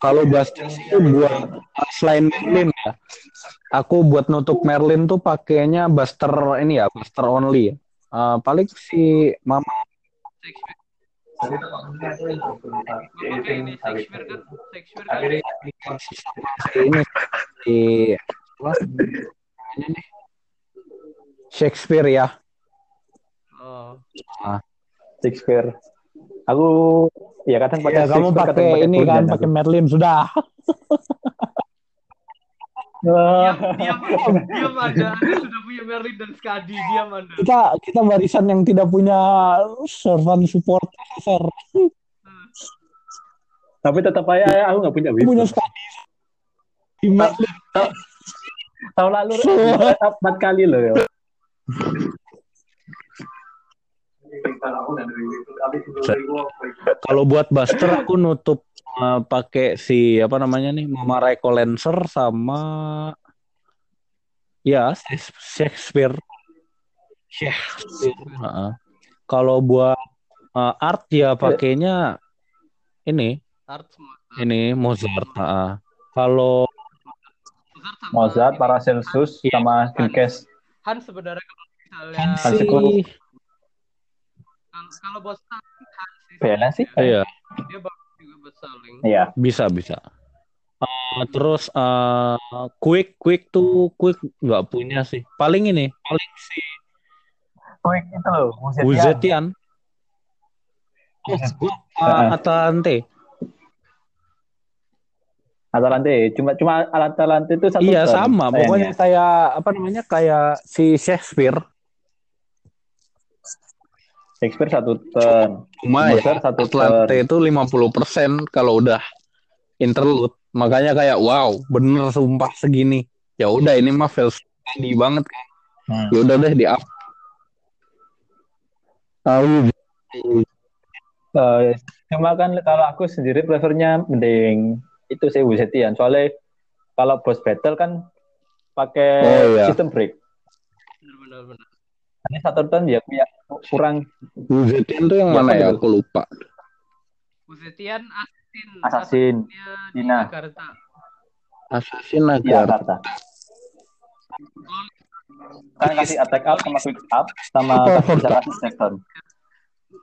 Kalau Buster sih buat selain Merlin ya, aku buat nutup Merlin tuh pakainya Buster ini ya, Buster only. Eh, paling si Mama ini Shakespeare kan. Shakespeare ini si apa? Namanya nih? Shakespeare ya. Oh. Shakespeare. Aku ya kadang pakai Ya, kamu pakai ini kan, aku. pakai Merlin sudah. Diam, diam, diam Anda. Anda sudah punya Merlin dan Skadi. Diam Anda. Kita kita barisan yang tidak punya servant support SSR. Tapi tetap aja aku nggak punya Kita punya Wii. sekali. Di Merlin. Tahun lalu empat kali loh ya. Kalau buat Buster aku nutup uh, pakai si apa namanya nih Mama Reco Lancer sama ya Shakespeare. Shakespeare. Uh-uh. Kalau buat uh, art ya pakainya ini Art ini Mozart. Uh-uh. Kalau Mozart, Paracelsus, Iya. sama Gilkes. Han sebenarnya kalau misalnya. Kalau- bos Han sih Bela sih? iya dia bagus juga buat saling. Iya. bisa bisa. Uh, terus uh, quick quick tuh quick nggak punya sih. Paling ini paling si Quick itu loh, Uzetian. Oh, gua, uh, Atalante. Atalante, cuma cuma Atalante itu satu Iya sama, pokoknya kayak apa namanya kayak si Shakespeare. Shakespeare satu ton. Cuma Mozart ya satu Atlante ton. itu 50% kalau udah interlude. Makanya kayak wow, bener sumpah segini. Ya udah ini mah fail tadi banget kan. Hmm. Ya udah deh di up. Tahu Eh, cuma kan kalau aku sendiri prefernya mending itu sih Wizetian. Soalnya kalau boss battle kan pakai Oh, iya. sistem break. Benar benar benar. Ini satu ton ya ya kurang Uzetian tuh yang Ya, mana ya? Aku lupa. Uzetian Assassin. Assassin. Assassinnya di Cina. Jakarta. Assassin ya agar. kata. Kan kasih attack up sama quick up sama bisa kasih second.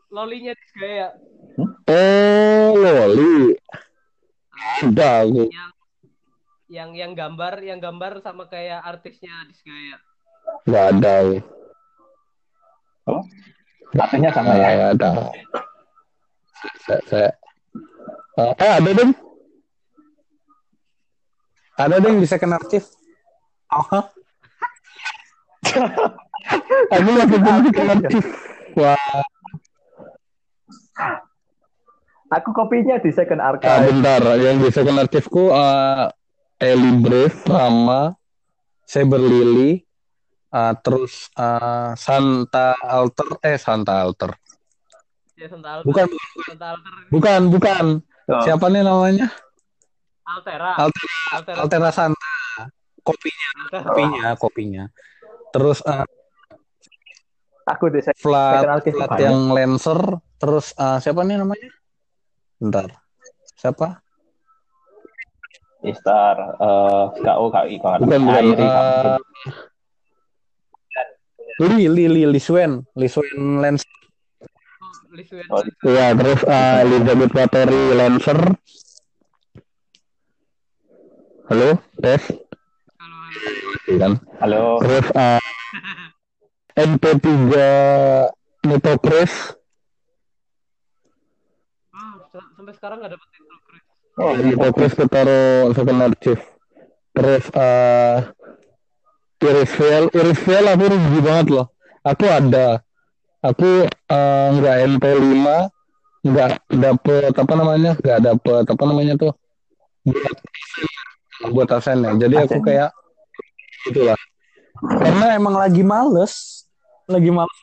Lolinya di gaya Oh, loli. Udah aku. yang yang gambar yang gambar sama kayak artisnya di gaya. Nggak ada. Aku. Artinya sama ya. Nggak ada. Saya, saya. Eh, eh, ada dong. Ada dong di second archive. Aha. Aku masih di second archive. Wah, Aku kopinya di second ah, archive. bentar. Yang di second archive-ku eh Ellie Brave, Rama, Saber Lily, eh, terus eh, Santa Alter, eh Santa Alter. Ya Santa Alter. Bukan, Santa Alter. bukan, bukan. Oh. Siapa nih namanya? Altera. Altera. Altera. Altera Santa. Kopinya, kopinya, kopinya. Terus eh, Aku di second flat, flat yang Lancer. Terus eh, siapa nih namanya? Bentar. Siapa? Istar, eh KO, KI, Bukan, bukan. Eh, Li, Li, Li, Li Swen. Li Swen Lancer. Oh. Oh, Iya, terus eh, Elizabeth Bathory Lancer. Halo, tes. Kalau Kan? Halo. Terus eh, MP3 Nitocris. oh, sa- sampai sekarang nggak dapet intro Chris. Oh, Nitocris ketaruh second archive. Terus eh Iris Veil aku rugi banget loh. Aku ada. Aku eh, nggak MP5, nggak dapet apa namanya, nggak dapet apa namanya tuh buat buat asennya. Jadi aku Asen. kayak itulah. Karena emang lagi males, lagi males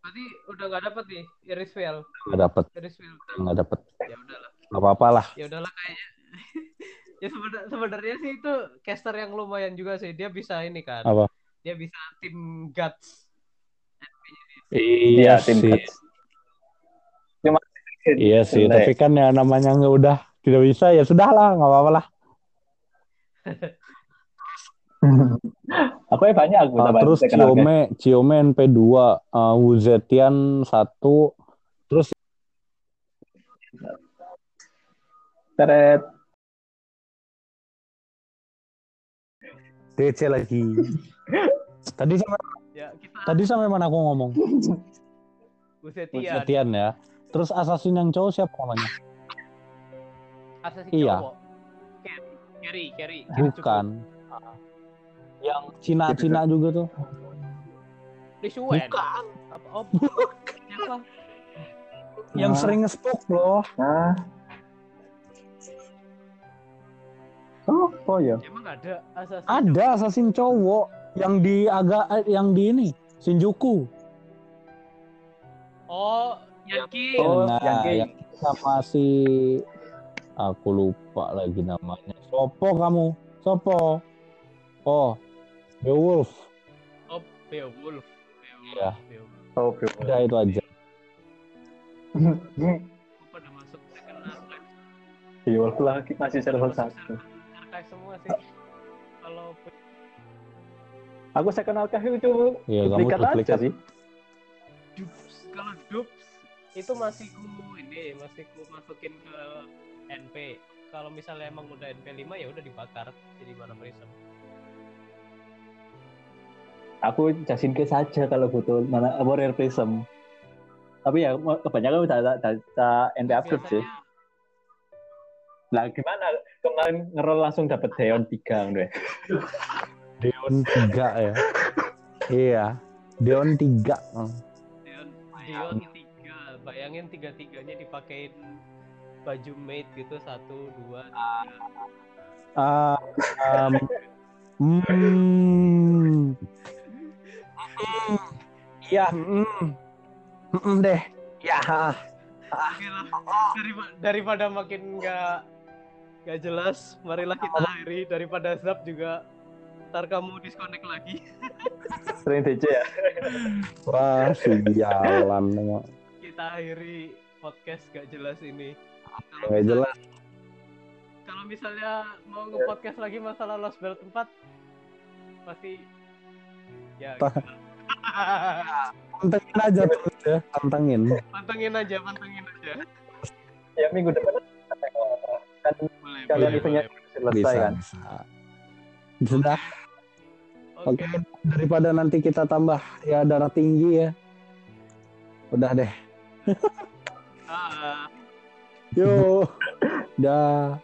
Berarti udah nggak dapet nih Iris Veil. nggak dapet, Iris Veil. nggak dapet. Ya udahlah. Nggak apa-apa lah. Ya udahlah kayaknya. ya sebenar- sebenarnya sih itu caster yang lumayan juga sih. Dia bisa ini kan. Apa? Dia bisa tim guts. Iya, tim sih. Cuma Iya sih, Jelek. tapi kan ya namanya nggak udah tidak bisa ya sudah lah, nggak apa-apa lah. Aku ya banyak aku Ah, tambah terus. Ciome, Ciome NP2, uh, Wuzetian 1, terus Teret. DC lagi. tadi sampai Ya kita tadi sampai mana aku ngomong? Wuzetian ya. Terus assassin yang cowok siapa namanya? Assassin Iya. cowok. Carry, carry, carry. Bukan. Yang Cina-Cina juga tuh. Lisuan. Bukan. Apa? Oh? Yang Nah. sering nge-spook loh. Nah. Oh, oh ya. Emang ada assassin Ada assassin cowok yang di agak eh, yang di ini Shinjuku. Oh, Yankee. Oh, Nah, yang sama si aku lupa lagi namanya. Sopo kamu? Sopo? Oh, Beowulf. Oh, Beowulf. Beowulf. Iya. Beowulf. Oh, bro. Udah itu aja. Aku pada masuk second archive. Iya, lagi masih server satu. Archive semua sih. Kalau Aku second archive itu Iya, kamu duplikat aja duplikat. sih. Dubs, kalau Dubs itu masih ku ini masih ku masukin ke NP. Kalau misalnya emang udah NP 5 ya udah dibakar jadi mana prism. Aku jasin ke saja kalau butuh mana warrior prism. Tapi ya kebanyakan udah tak NP upgrade sih. Lah gimana kemarin ngerol langsung dapet Deon 3 deh. Deon 3 ya. iya. Deon 3. Deon Deon 3, bayangin tiga tiganya dipakein baju mate gitu satu dua tiga. Ah, um, hmm. Iya, mm, mm, deh. Ya, Oke lah, daripada, daripada makin nggak nggak jelas, marilah kita akhiri daripada Zap juga ntar kamu disconnect lagi. Sering DC ya. wah, sialan. Kita akhiri podcast gak jelas ini. Kalau Nggak misal- jelas. Kalau misalnya mau nge-podcast lagi masalah Lost Belt 4 pasti ya gitu. Pantengin aja terus ya, pantengin. pantengin aja, pantengin aja. Ya minggu depan kan Boleh, kalian boleh. selesai Bisa, kan. bisa. Sudah, Oke. oke. Daripada nanti kita tambah ya darah tinggi ya. Udah deh. Ah. Yo. Dah.